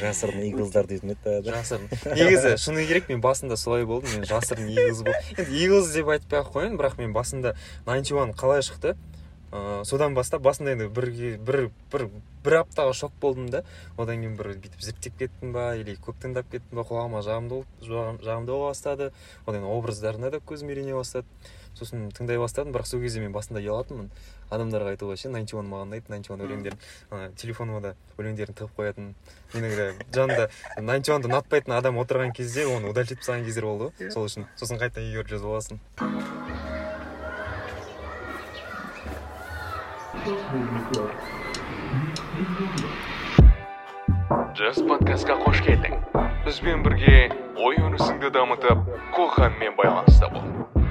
Жасырын [LAUGHS] иглздар дейтін еді жасырын негізі шыны керек мен басында солай болдым мен жасырын иглз бол енді иглз деп айтпай ақ қояйын бірақ мен басында найнти уан қалай шықты? Ыыы содан бастап басында енді бір бір бір бір аптаға шок болдым да одан кейін бір бүйтіп зерттеп кеттім ба или көп тыңдап кеттім ба құлағыма жағымды болып жағым- жағымды бола бастады. Одан кейін образдарына да көзім үйрене бастады. Сосын тыңдай бастадым бірақ сол кезде мен басында ұялатынмын. Адамдарға айтуға ше найнти уан маған ұнайды найнти уан өлеңдерін. Ана телефоныма да өлеңдерін тығып қоятын. Иногда жанында найнти уанды ұнатпайтын адам отырған кезде оны удалить етіп тастаған кездер болды ғой сол үшін. Сосын қайта үйгеріп жазып аласың. Джаз подкастқа қош келдің. Бізбен бірге ой өрісіңді дамытып қоғаммен байланыста бол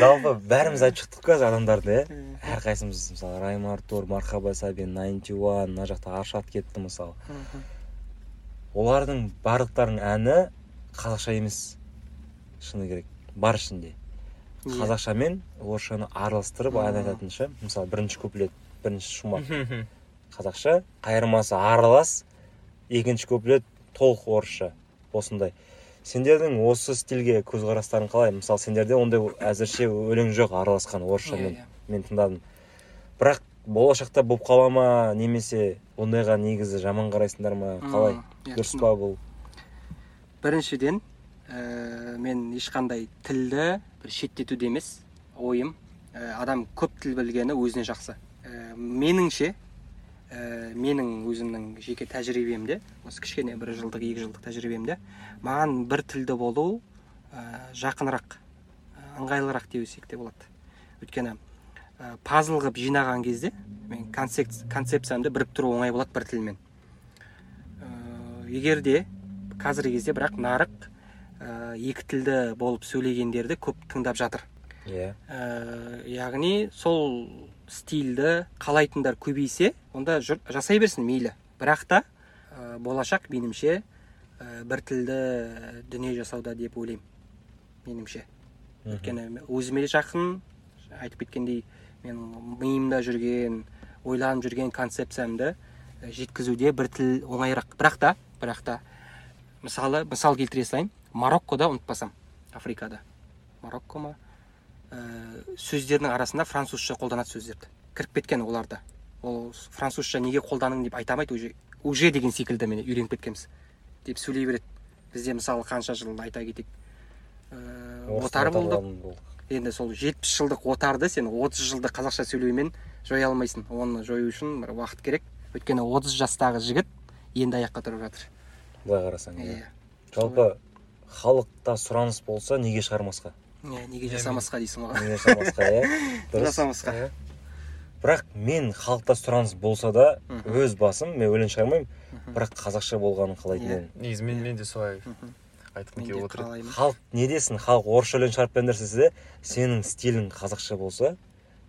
жалпы бәріміз айтып шықтық қазір адамдарды иә? Әрқайсымыз мысалы райм артур мархаба сәби найнти уан мына жақта аршат кетті мысалы. Олардың барлықтарының әні қазақша емес. Шыны керек. Бар ішінде. Иә. қазақша мен орысшаны араластырып ән айтатын ше мысалы бірінші куплет бірінші шумақ. Қазақша қайырмасы аралас екінші куплет толық орысша. Осындай. Сендердің осы стильге көзқарастарың қалай? Мысалы сендерде ондай әзірше өлең жоқ араласқан орысшамен Иә, мен тыңдадым. Бірақ болашақта болып қала ма немесе ондайға негізі жаман қарайсыңдар ма? Қалай? иә, дұрыс па бұл? Біріншіден ә, мен ешқандай тілді бір шеттетуде емес ойым ә, адам көп тіл білгені өзіне жақсы. Ә, меніңше ә, менің өзімнің жеке тәжірибемде осы кішкене бір жылдық екі жылдық тәжірибемде маған бір тілді болу ә, жақынырақ ә, ыңғайлырақ десек те болады. Өйткені ә, пазл қылып жинаған кезде мен концепт, концепциямды біріктіру оңай болады бір тілмен. Ә, егер де қазіргі кезде бірақ нарық ә, екі тілді болып сөйлегендерді көп тыңдап жатыр. Иә. Ә, яғни сол стильді қалайтындар көбейсе онда жұрт жасай берсін мейлі. Бірақ та ә, болашақ меніңше ә, бір тілді дүние жасауда деп ойлаймын меніңше өйткені өзіме жақын айтып кеткендей мен миымда жүрген ойланып жүрген концепциямды жеткізуде бір тіл оңайырақ. Бірақ та бірақ та мысалы мысал келтіре салайын. Мароккода ұмытпасам африкада. Марокко ма? Ә, сөздердің арасында французша қолданады сөздерді. Кіріп кеткен оларда ол французша неге қолдандың деп айта алмайды уже уже деген секілді міне үйреніп кеткенбіз. Деп сөйлей береді. Бізде мысалы қанша жыл айта кетейік. Ә, отар болдық енді сол жетпіс жылдық отарды сен отыз жылда қазақша сөйлеумен жоя алмайсың. Оны жою үшін бір уақыт керек. Өйткені 30 жастағы жігіт енді аяққа тұрып жатыр. былай қарасаң иә. Иә. Жалпы халықта сұраныс болса неге шығармасқа? Иә, неге жасамасқа дейсің ғой неге шығармасқа иә дұрыс жасамасқа бірақ мен халықта сұраныс болса да өз басым мен өлең шығармаймын бірақ қазақша болғанын қалайтын едім негізі мен мен де солай айтқым келіп отыр. халық не десін? Халық орысша өлең шығарып беріңдер десе де сенің стилің қазақша болса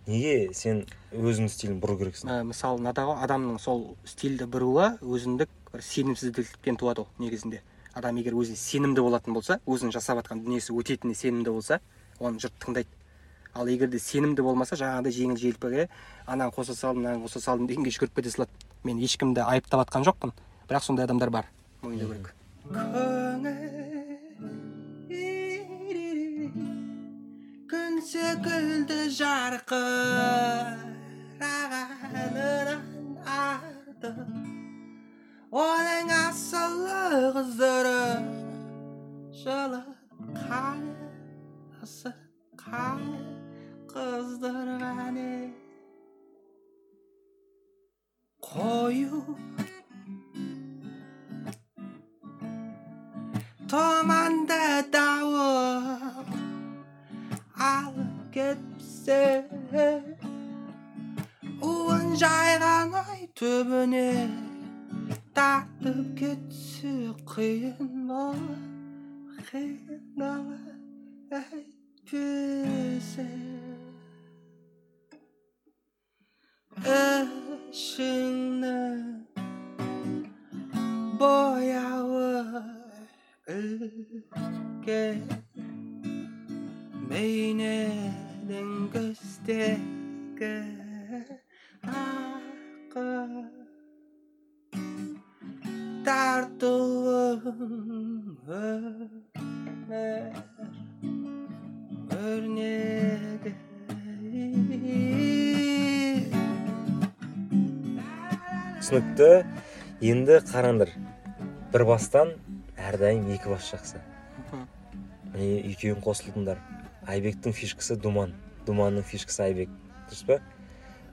неге сен өзіңнің стилін бұру керексің? Ә, мысалы мынада ғой адамның сол стильді бұруы өзіндік бір сенімсіздіктен туады ол негізінде. Адам егер өзіне сенімді болатын болса өзінің жасап жатқан дүниесі өтетініне сенімді болса оны жұрт тыңдайды. Ал егер де сенімді болмаса жаңағыдай жеңіл желпіге ананы қоса салдым мынаны қоса салдым дегенге жүгіріп кете салады. Мен ешкімді айыптап жатқан жоқпын бірақ сондай адамдар бар. Мойындау керек. Көңіл күн секілді жарқырағанынан артық Olen asılır kızdırır Şılık kare ısık kare kızdır beni Koyu Tomanda davul Alıp gitse Uğun caygan ay tübüne оның асылы қыздырып жылы қайсы қай қыздырған еді қою тұманды дауыл алып кетсе уын жайған ай түбіне тартып кетсе қиын болар қиын болар әйтпесе ішіңнің бояуы үлкен бейнедің көздегі ақы тартуың өмір өрнегі түсінікті енді қараңдар бір бастан әрдайым екі бас жақсы міне екеуің қосылдыңдар айбектің фишкасы думан думанның фишкасы айбек дұрыс па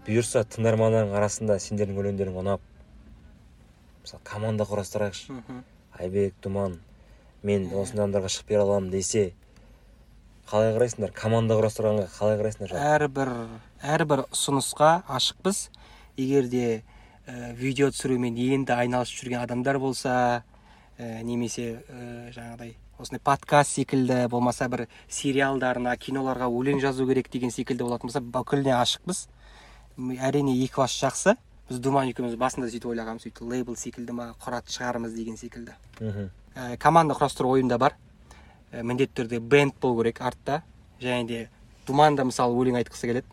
бұйырса тыңдармандардың арасында сендердің өлеңдерің ұнап мысалы команда құрастырайықшы. Айбек думан мен осындай адамдарға шығып бере аламын десе қалай қарайсыңдар? Команда құрастырғанға қалай қарайсыңдар? Әрбір әрбір ұсынысқа ашықпыз. Егер де ә, видео түсірумен енді айналысып жүрген адамдар болса ә, немесе ә, жаңағыдай осындай подкаст секілді болмаса бір сериалдарына киноларға өлең жазу керек деген секілді болатын болса бүкіліне ашықпыз. Әрине екі бас жақсы. Біз думан екеуміз басында сөйтіп ойлағанбыз сөйтіп лейбл секілді ма құратын шығармыз деген секілді. Мхм. Ә, команда құрастыру ойымда бар. Ә, міндетті түрде бенд болу керек артта. Және де думанда мысалы өлең айтқысы келеді.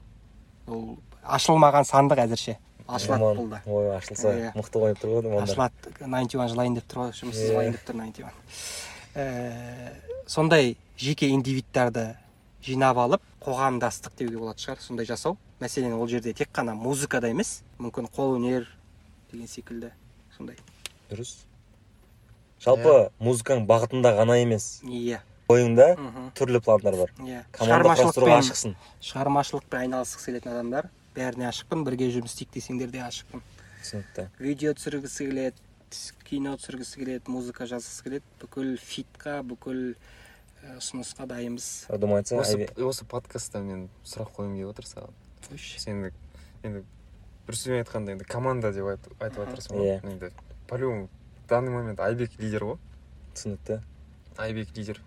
Ол ашылмаған сандық әзірше. Ашылады Думан, бұл да ой ашылса Иә. мықты ойнап тұр ғой думандар. Ашылады. Найнти уан жылайын деп тұр ғой. Жұмыссыз Иә. жылайын деп тұр найнти уан Ә, сондай жеке индивидтарды жинап алып қоғамдастық деуге болатын шығар. Сондай жасау. Мәселен ол жерде тек қана музыкада емес мүмкін қолөнер деген секілді сондай. Дұрыс. Жалпы музыканың бағытында ғана емес. Иә. Ойыңда мхм. түрлі пландар бар. Иә. Команда құрастыруға ашықсың. шығармашылықпен айналысқысы келетін адамдар бәріне ашықпын бірге жұмыс істейік десеңдер де ашықпын. түсінікті. Видео түсіргісі келеді кино түсіргісі келеді музыка жазғысы келеді. Бүкіл фитқа бүкіл ұсынысқа дайынбыз. Дым айтса осы осы подкастта мен сұрақ қойғым келіп отыр саған. Сен енді бір сөзбен айтқанда енді команда деп айт- айтып жатырсың ғой. Иә. енді по любому в данный момент айбек лидер ғой. Түсінікті. Айбек лидер.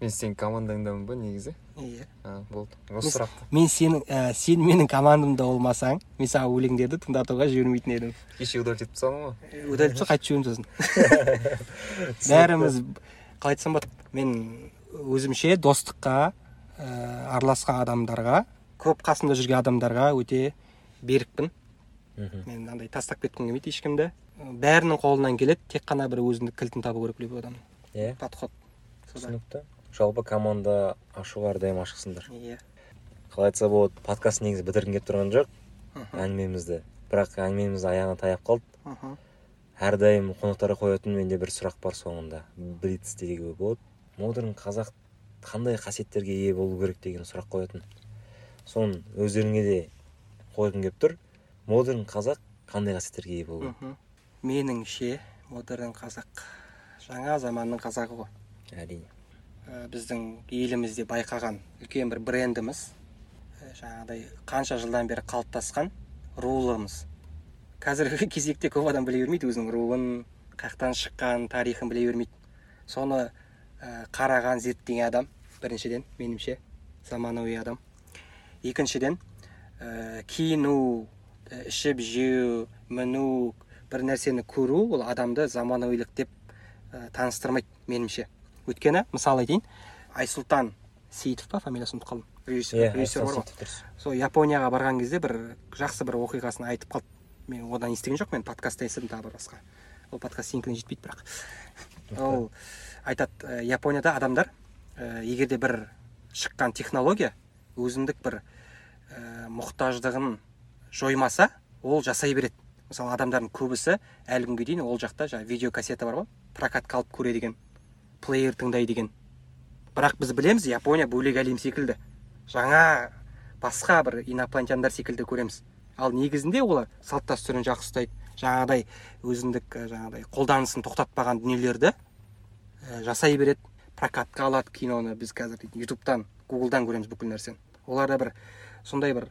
Мен сенің командаңдамын ба негізі? Иә. А, болды. Осы Мен- сұрақты. мен сенің ә, сен менің командамда болмасаң мен саған өлеңдерді тыңдатуға жібермейтін едім. Кеше удалить етіп тастадың ғой. Удалить болса қайтып жіберемін сосын. [LAUGHS] Бәріміз қалай айтсам болады мен өзімше достыққа ә, араласқан адамдарға көп қасымда жүрген адамдарға өте берікпін. Мхм. Мен андай тастап кеткім келмейді ешкімді бәрінің қолынан келеді тек қана бір өзіндік кілтін табу керек любой адамның иә. Подход. Түсінікті. Жалпы команда ашуға әрдайым ашықсыңдар. Иә. Қалай айтса болады подкаст негізі бітіргім келіп тұрған жоқ. Әңгімемізді. Бірақ әңгімеміз аяғына таяп қалды. Мхм. әрдайым қонақтарға қоятын менде бір сұрақ бар соңында. Блиц деуге болады. Модерн қазақ қандай қасиеттерге ие болу керек деген сұрақ қоятын? Соны өздеріңе де қойғым келіп тұр. Модерн қазақ қандай қасиеттерге ие болу мхм. Меніңше модерн қазақ жаңа заманның қазағы ғой. Әрине. Ә, біздің елімізде байқаған үлкен бір брендіміз Ә, жаңағыдай қанша жылдан бері қалыптасқан рулымыз қазіргі [LAUGHS] кезекте көп адам біле бермейді өзінің руын қаяқтан шыққан тарихын біле бермейді. Соны ә, қараған зерттеген адам біріншіден меніңше заманауи адам. Екіншіден ә, киіну ә, ішіп жеу міну бір нәрсені көру ол адамды заманауилық деп ә, таныстырмайды меніңше. Өйткені мысал айтайын айсұлтан сейітов па фамилиясын ұмытып қалдым. Режиссер иә режиссер бар ғой. Сол японияға барған кезде бір жақсы бір оқиғасын айтып қалды. Мен одан естіген жоқпын енді подкастта естідім тағы бір басқа. Ол подкаст сенікіне жетпейді бірақ. Ол айтады ә, японияда адамдар ә, егер де бір шыққан технология өзіндік бір ә, мұқтаждығын жоймаса ол жасай береді. Мысалы адамдардың көбісі әлі күнге дейін ол жақта жаңағы видеокассета бар ғой. Прокатқа алып көре деген плеер тыңдай деген. Бірақ біз білеміз япония бөлек әлем секілді. Жаңа басқа бір инопланетяндар секілді көреміз. Ал негізінде олар салт дәстүрін жақсы ұстайды. Жаңағыдай өзіндік ә, жаңағыдай қолданысын тоқтатпаған дүниелерді ә, жасай береді. Прокатқа алады киноны біз қазір ютубтан гуглдан көреміз бүкіл нәрсені. Оларда бір сондай бір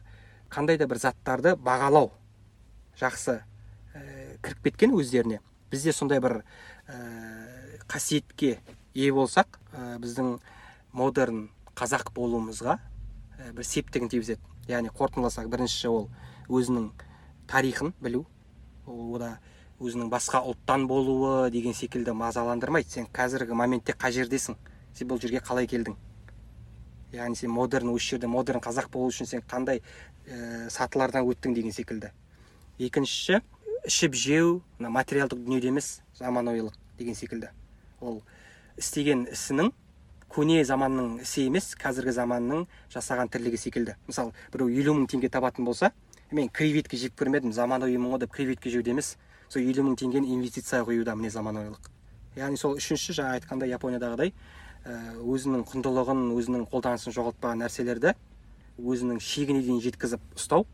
қандай да бір заттарды бағалау жақсы ә, кіріп кеткен өздеріне. Бізде сондай бір ә, қасиетке ие болсақ ә, біздің модерн қазақ болуымызға ә, бір септігін тигізеді. Яғни қорытындыласақ біріншісі ол өзінің тарихын білу ода өзінің басқа ұлттан болуы деген секілді мазаландырмайды. Сен қазіргі моментте қай жердесің? Сен бұл жерге қалай келдің? Яғни сен модерн осы жерде модерн қазақ болу үшін сен қандай ә, сатылардан өттің деген секілді. Екіншісі ішіп жеу мына материалдық дүниеде емес заманауилық деген секілді. Ол істеген ісінің көне заманның ісі емес қазіргі заманның жасаған тірлігі секілді. Мысалы біреу елу мың теңге табатын болса мен креветка жеп көрмедім заманауимын ғой деп креветка жеуде емес сол елу мың теңгені инвестиция құюда міне заманауилық. Яғни сол үшінші жаңа айтқандай япониядағыдай өзінің құндылығын өзінің қолданысын жоғалтпаған нәрселерді өзінің шегіне дейін жеткізіп ұстау.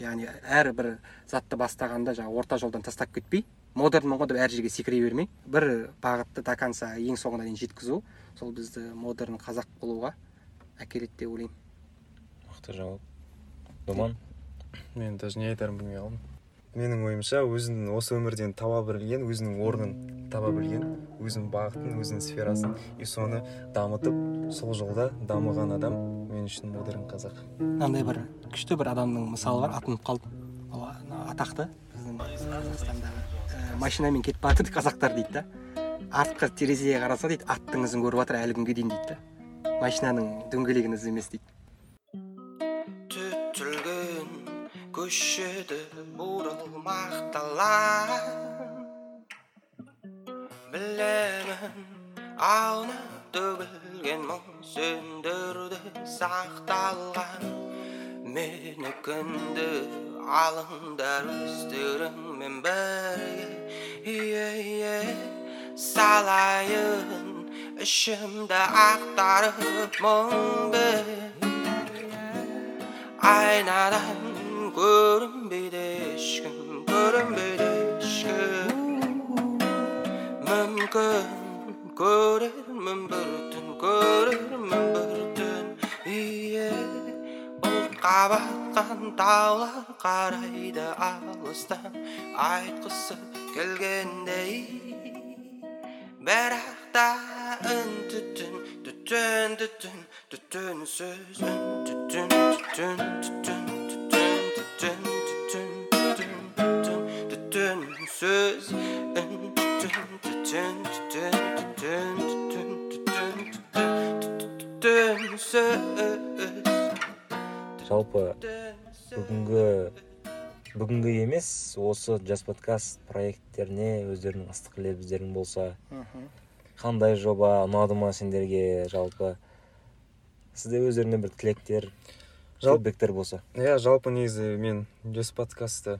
Яғни әрбір затты бастағанда жаңағы орта жолдан тастап кетпей модернмын ғой деп әр жерге секіре бермей бір бағытты до конца ең соңына дейін жеткізу сол бізді модерн қазақ болуға әкеледі деп ойлаймын. Мықты жауап. Думан? Мен даже не айтарымды білмей қалдым. Менің ойымша өзінің осы өмірден таба білген өзінің орнын таба білген өзінің бағытын өзінің сферасын и соны дамытып сол жолда дамыған адам мен үшін модерн қазақ. Мынандай бір күшті бір адамның мысалы бар атын ұмытып қалдым. Ол атақты біздің қазақстандағы ә, машинамен кетіп бара қазақтар дейді да. Артқы терезеге қараса дейді аттың ізін көріп жатыр әлі күнге дейін дейді да. Машинаның дөңгелегін іздемес дейді. Көшеді бурылмақталар білемін аунап төгілген мұң сөндірді сақталған мені күнді алыңдар өздеріңмен бірге ие салайын ішімді ақтарып мұңды айнадан Wouldn't be değişkin, wouldn't be değişkin Mümkün, görürmün bir tün, görürmün bir tün İyi, бұлт таулар қарайды алыстан Айтқысы келгендей Бірақ осы жас подкаст проекттеріне өздерінің ыстық лебіздерің болса қандай жоба ұнады ма сендерге? Жалпы сізде өздеріңнен бір тілектер фидбектер болса. Иә жалпы негізі мен жас подкастты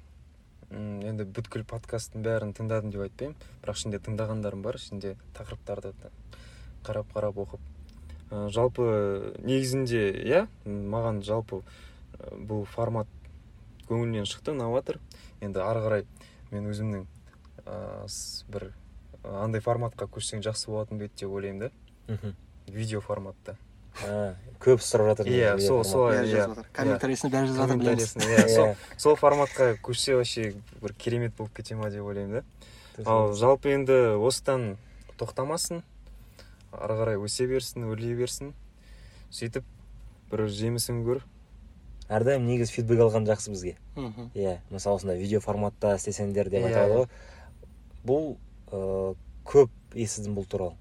енді бүткіл подкасттың бәрін тыңдадым деп айтпаймын. Бірақ ішінде тыңдағандарым бар ішінде тақырыптарды қарап қарап оқып. Ә, жалпы негізінде иә маған жалпы бұл формат көңілінен шықты ұнап енді ары қарай мен өзімнің ә, бір ә, андай форматқа көшсең жақсы болатын ба еді деп ойлаймын да. Мхм. Видео форматта. А, көп сұрап жатыр Иә, сол- солай. иә, жазып жатыр. Комментарийсін бәрі жазып жатыр комментариясын, иә, сол- [LAUGHS] Иә. сол форматқа көшсе вообще бір керемет болып кете ма деп ойлаймын да. Ал жалпы енді осыдан тоқтамасын ары қарай өсе берсін өрлей берсін. Сөйтіп бір жемісін көр. Әрдайым негізі фидбек алған жақсы бізге. Мхм. иә мысалы осындай видео форматта істесеңдер деп Иә, айтады ғой. Бұл ыыы, көп естідім бұл туралы.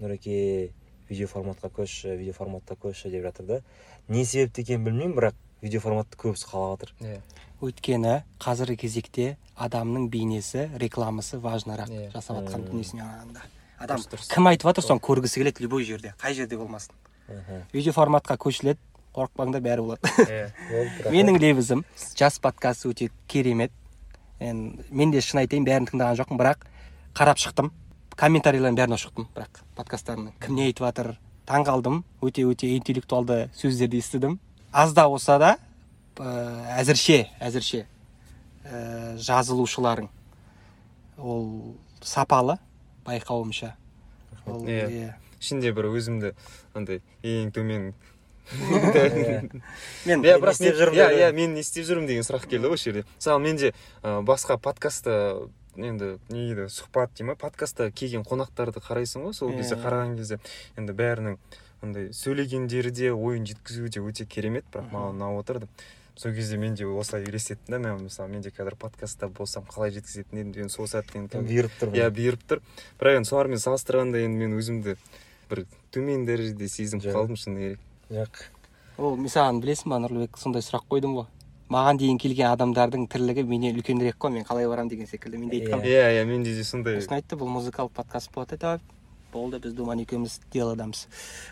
Нұреке видео форматқа көшші видео форматта көшші деп жатыр да. Не себепті екенін білмеймін бірақ видео форматты көбісі қалап жатыр. Иә. Өйткені қазіргі кезекте адамның бейнесі рекламасы важнырақ Иә. жасап жатқан дүниесіне қарағанда. Адам Дұрыс, дұрыс. кім айтып жатыр соны? Көргісі келеді любой жерде. Қай жерде болмасын. Мхм. видео форматқа көшіледі қорықпаңдар бәрі болады. Иә [LAUGHS] менің лебізім жас подкаст өте керемет. Енді мен де шын айтайын бәрін тыңдаған жоқпын бірақ қарап шықтым. Комментарийлердің бәрін оқып шықтым бірақ подкасттарының. Кім не айтып жатыр таң қалдым өте өте интеллектуалды сөздерді естідім. Аз да болса да ә, әзірше әзірше ә, жазылушыларың. Ол сапалы байқауымша. Ол Иә. иә. ішінде бір өзімді андай ең төмен мен иә бірақ істеп жүрмін иә иә мен не істеп жүрмін деген сұрақ келді ғой осы жерде мысалы менде басқа подкастта енді не дейді сұхбат дей ма? Подкастта келген қонақтарды қарайсың ғой сол Иә, кезде қараған кезде. Енді бәрінің андай сөйлегендері де ойын жеткізуі де өте керемет бірақ маған ұнап отырды. Сол кезде мен де осылай елестеттім да мен мысалы мен де қазір подкастта болсам қалай жеткізетін едім деген сол сәттен бұйырып тұр иә бұйырып тұр. Бірақ енді солармен салыстырғанда енді мен өзімді бір төмен дәрежеде сезініп қалдым шыны керек. Жоқ ол мен саған білесің ба нұрлыбек сондай сұрақ қойдым ғой маған дейін келген адамдардың тірлігі менен үлкенірек қой мен қалай барамын деген секілді мен де айтқанмын иә иә менде де сондай сосын айтты бұл музыкалық подкаст болады да болды біз думан екеуміз деладамыз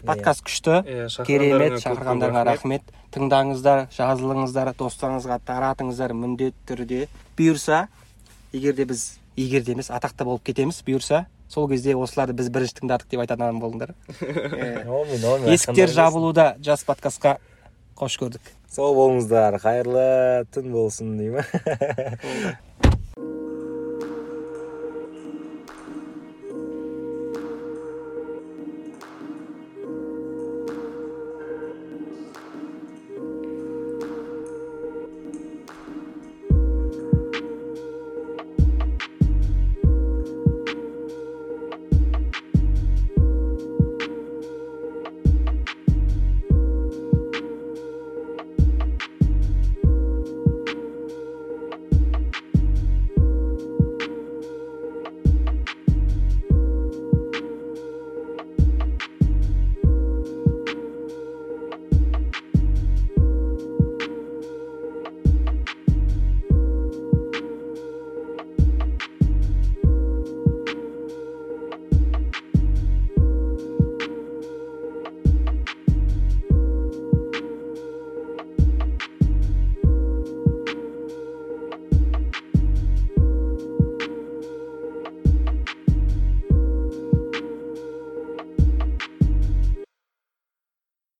подкаст күшті керемет шақырғандарыңа рахмет тыңдаңыздар жазылыңыздар достарыңызға таратыңыздар міндетті түрде бұйырса егер де біз егер де емес атақты болып кетеміз бұйырса сол кезде осыларды біз бірінші тыңдадық деп айтатын адам онымен [LAUGHS] есіктер жабылуда жас подкастқа қош көрдік. Сау болыңыздар қайырлы түн болсын дей ма [LAUGHS]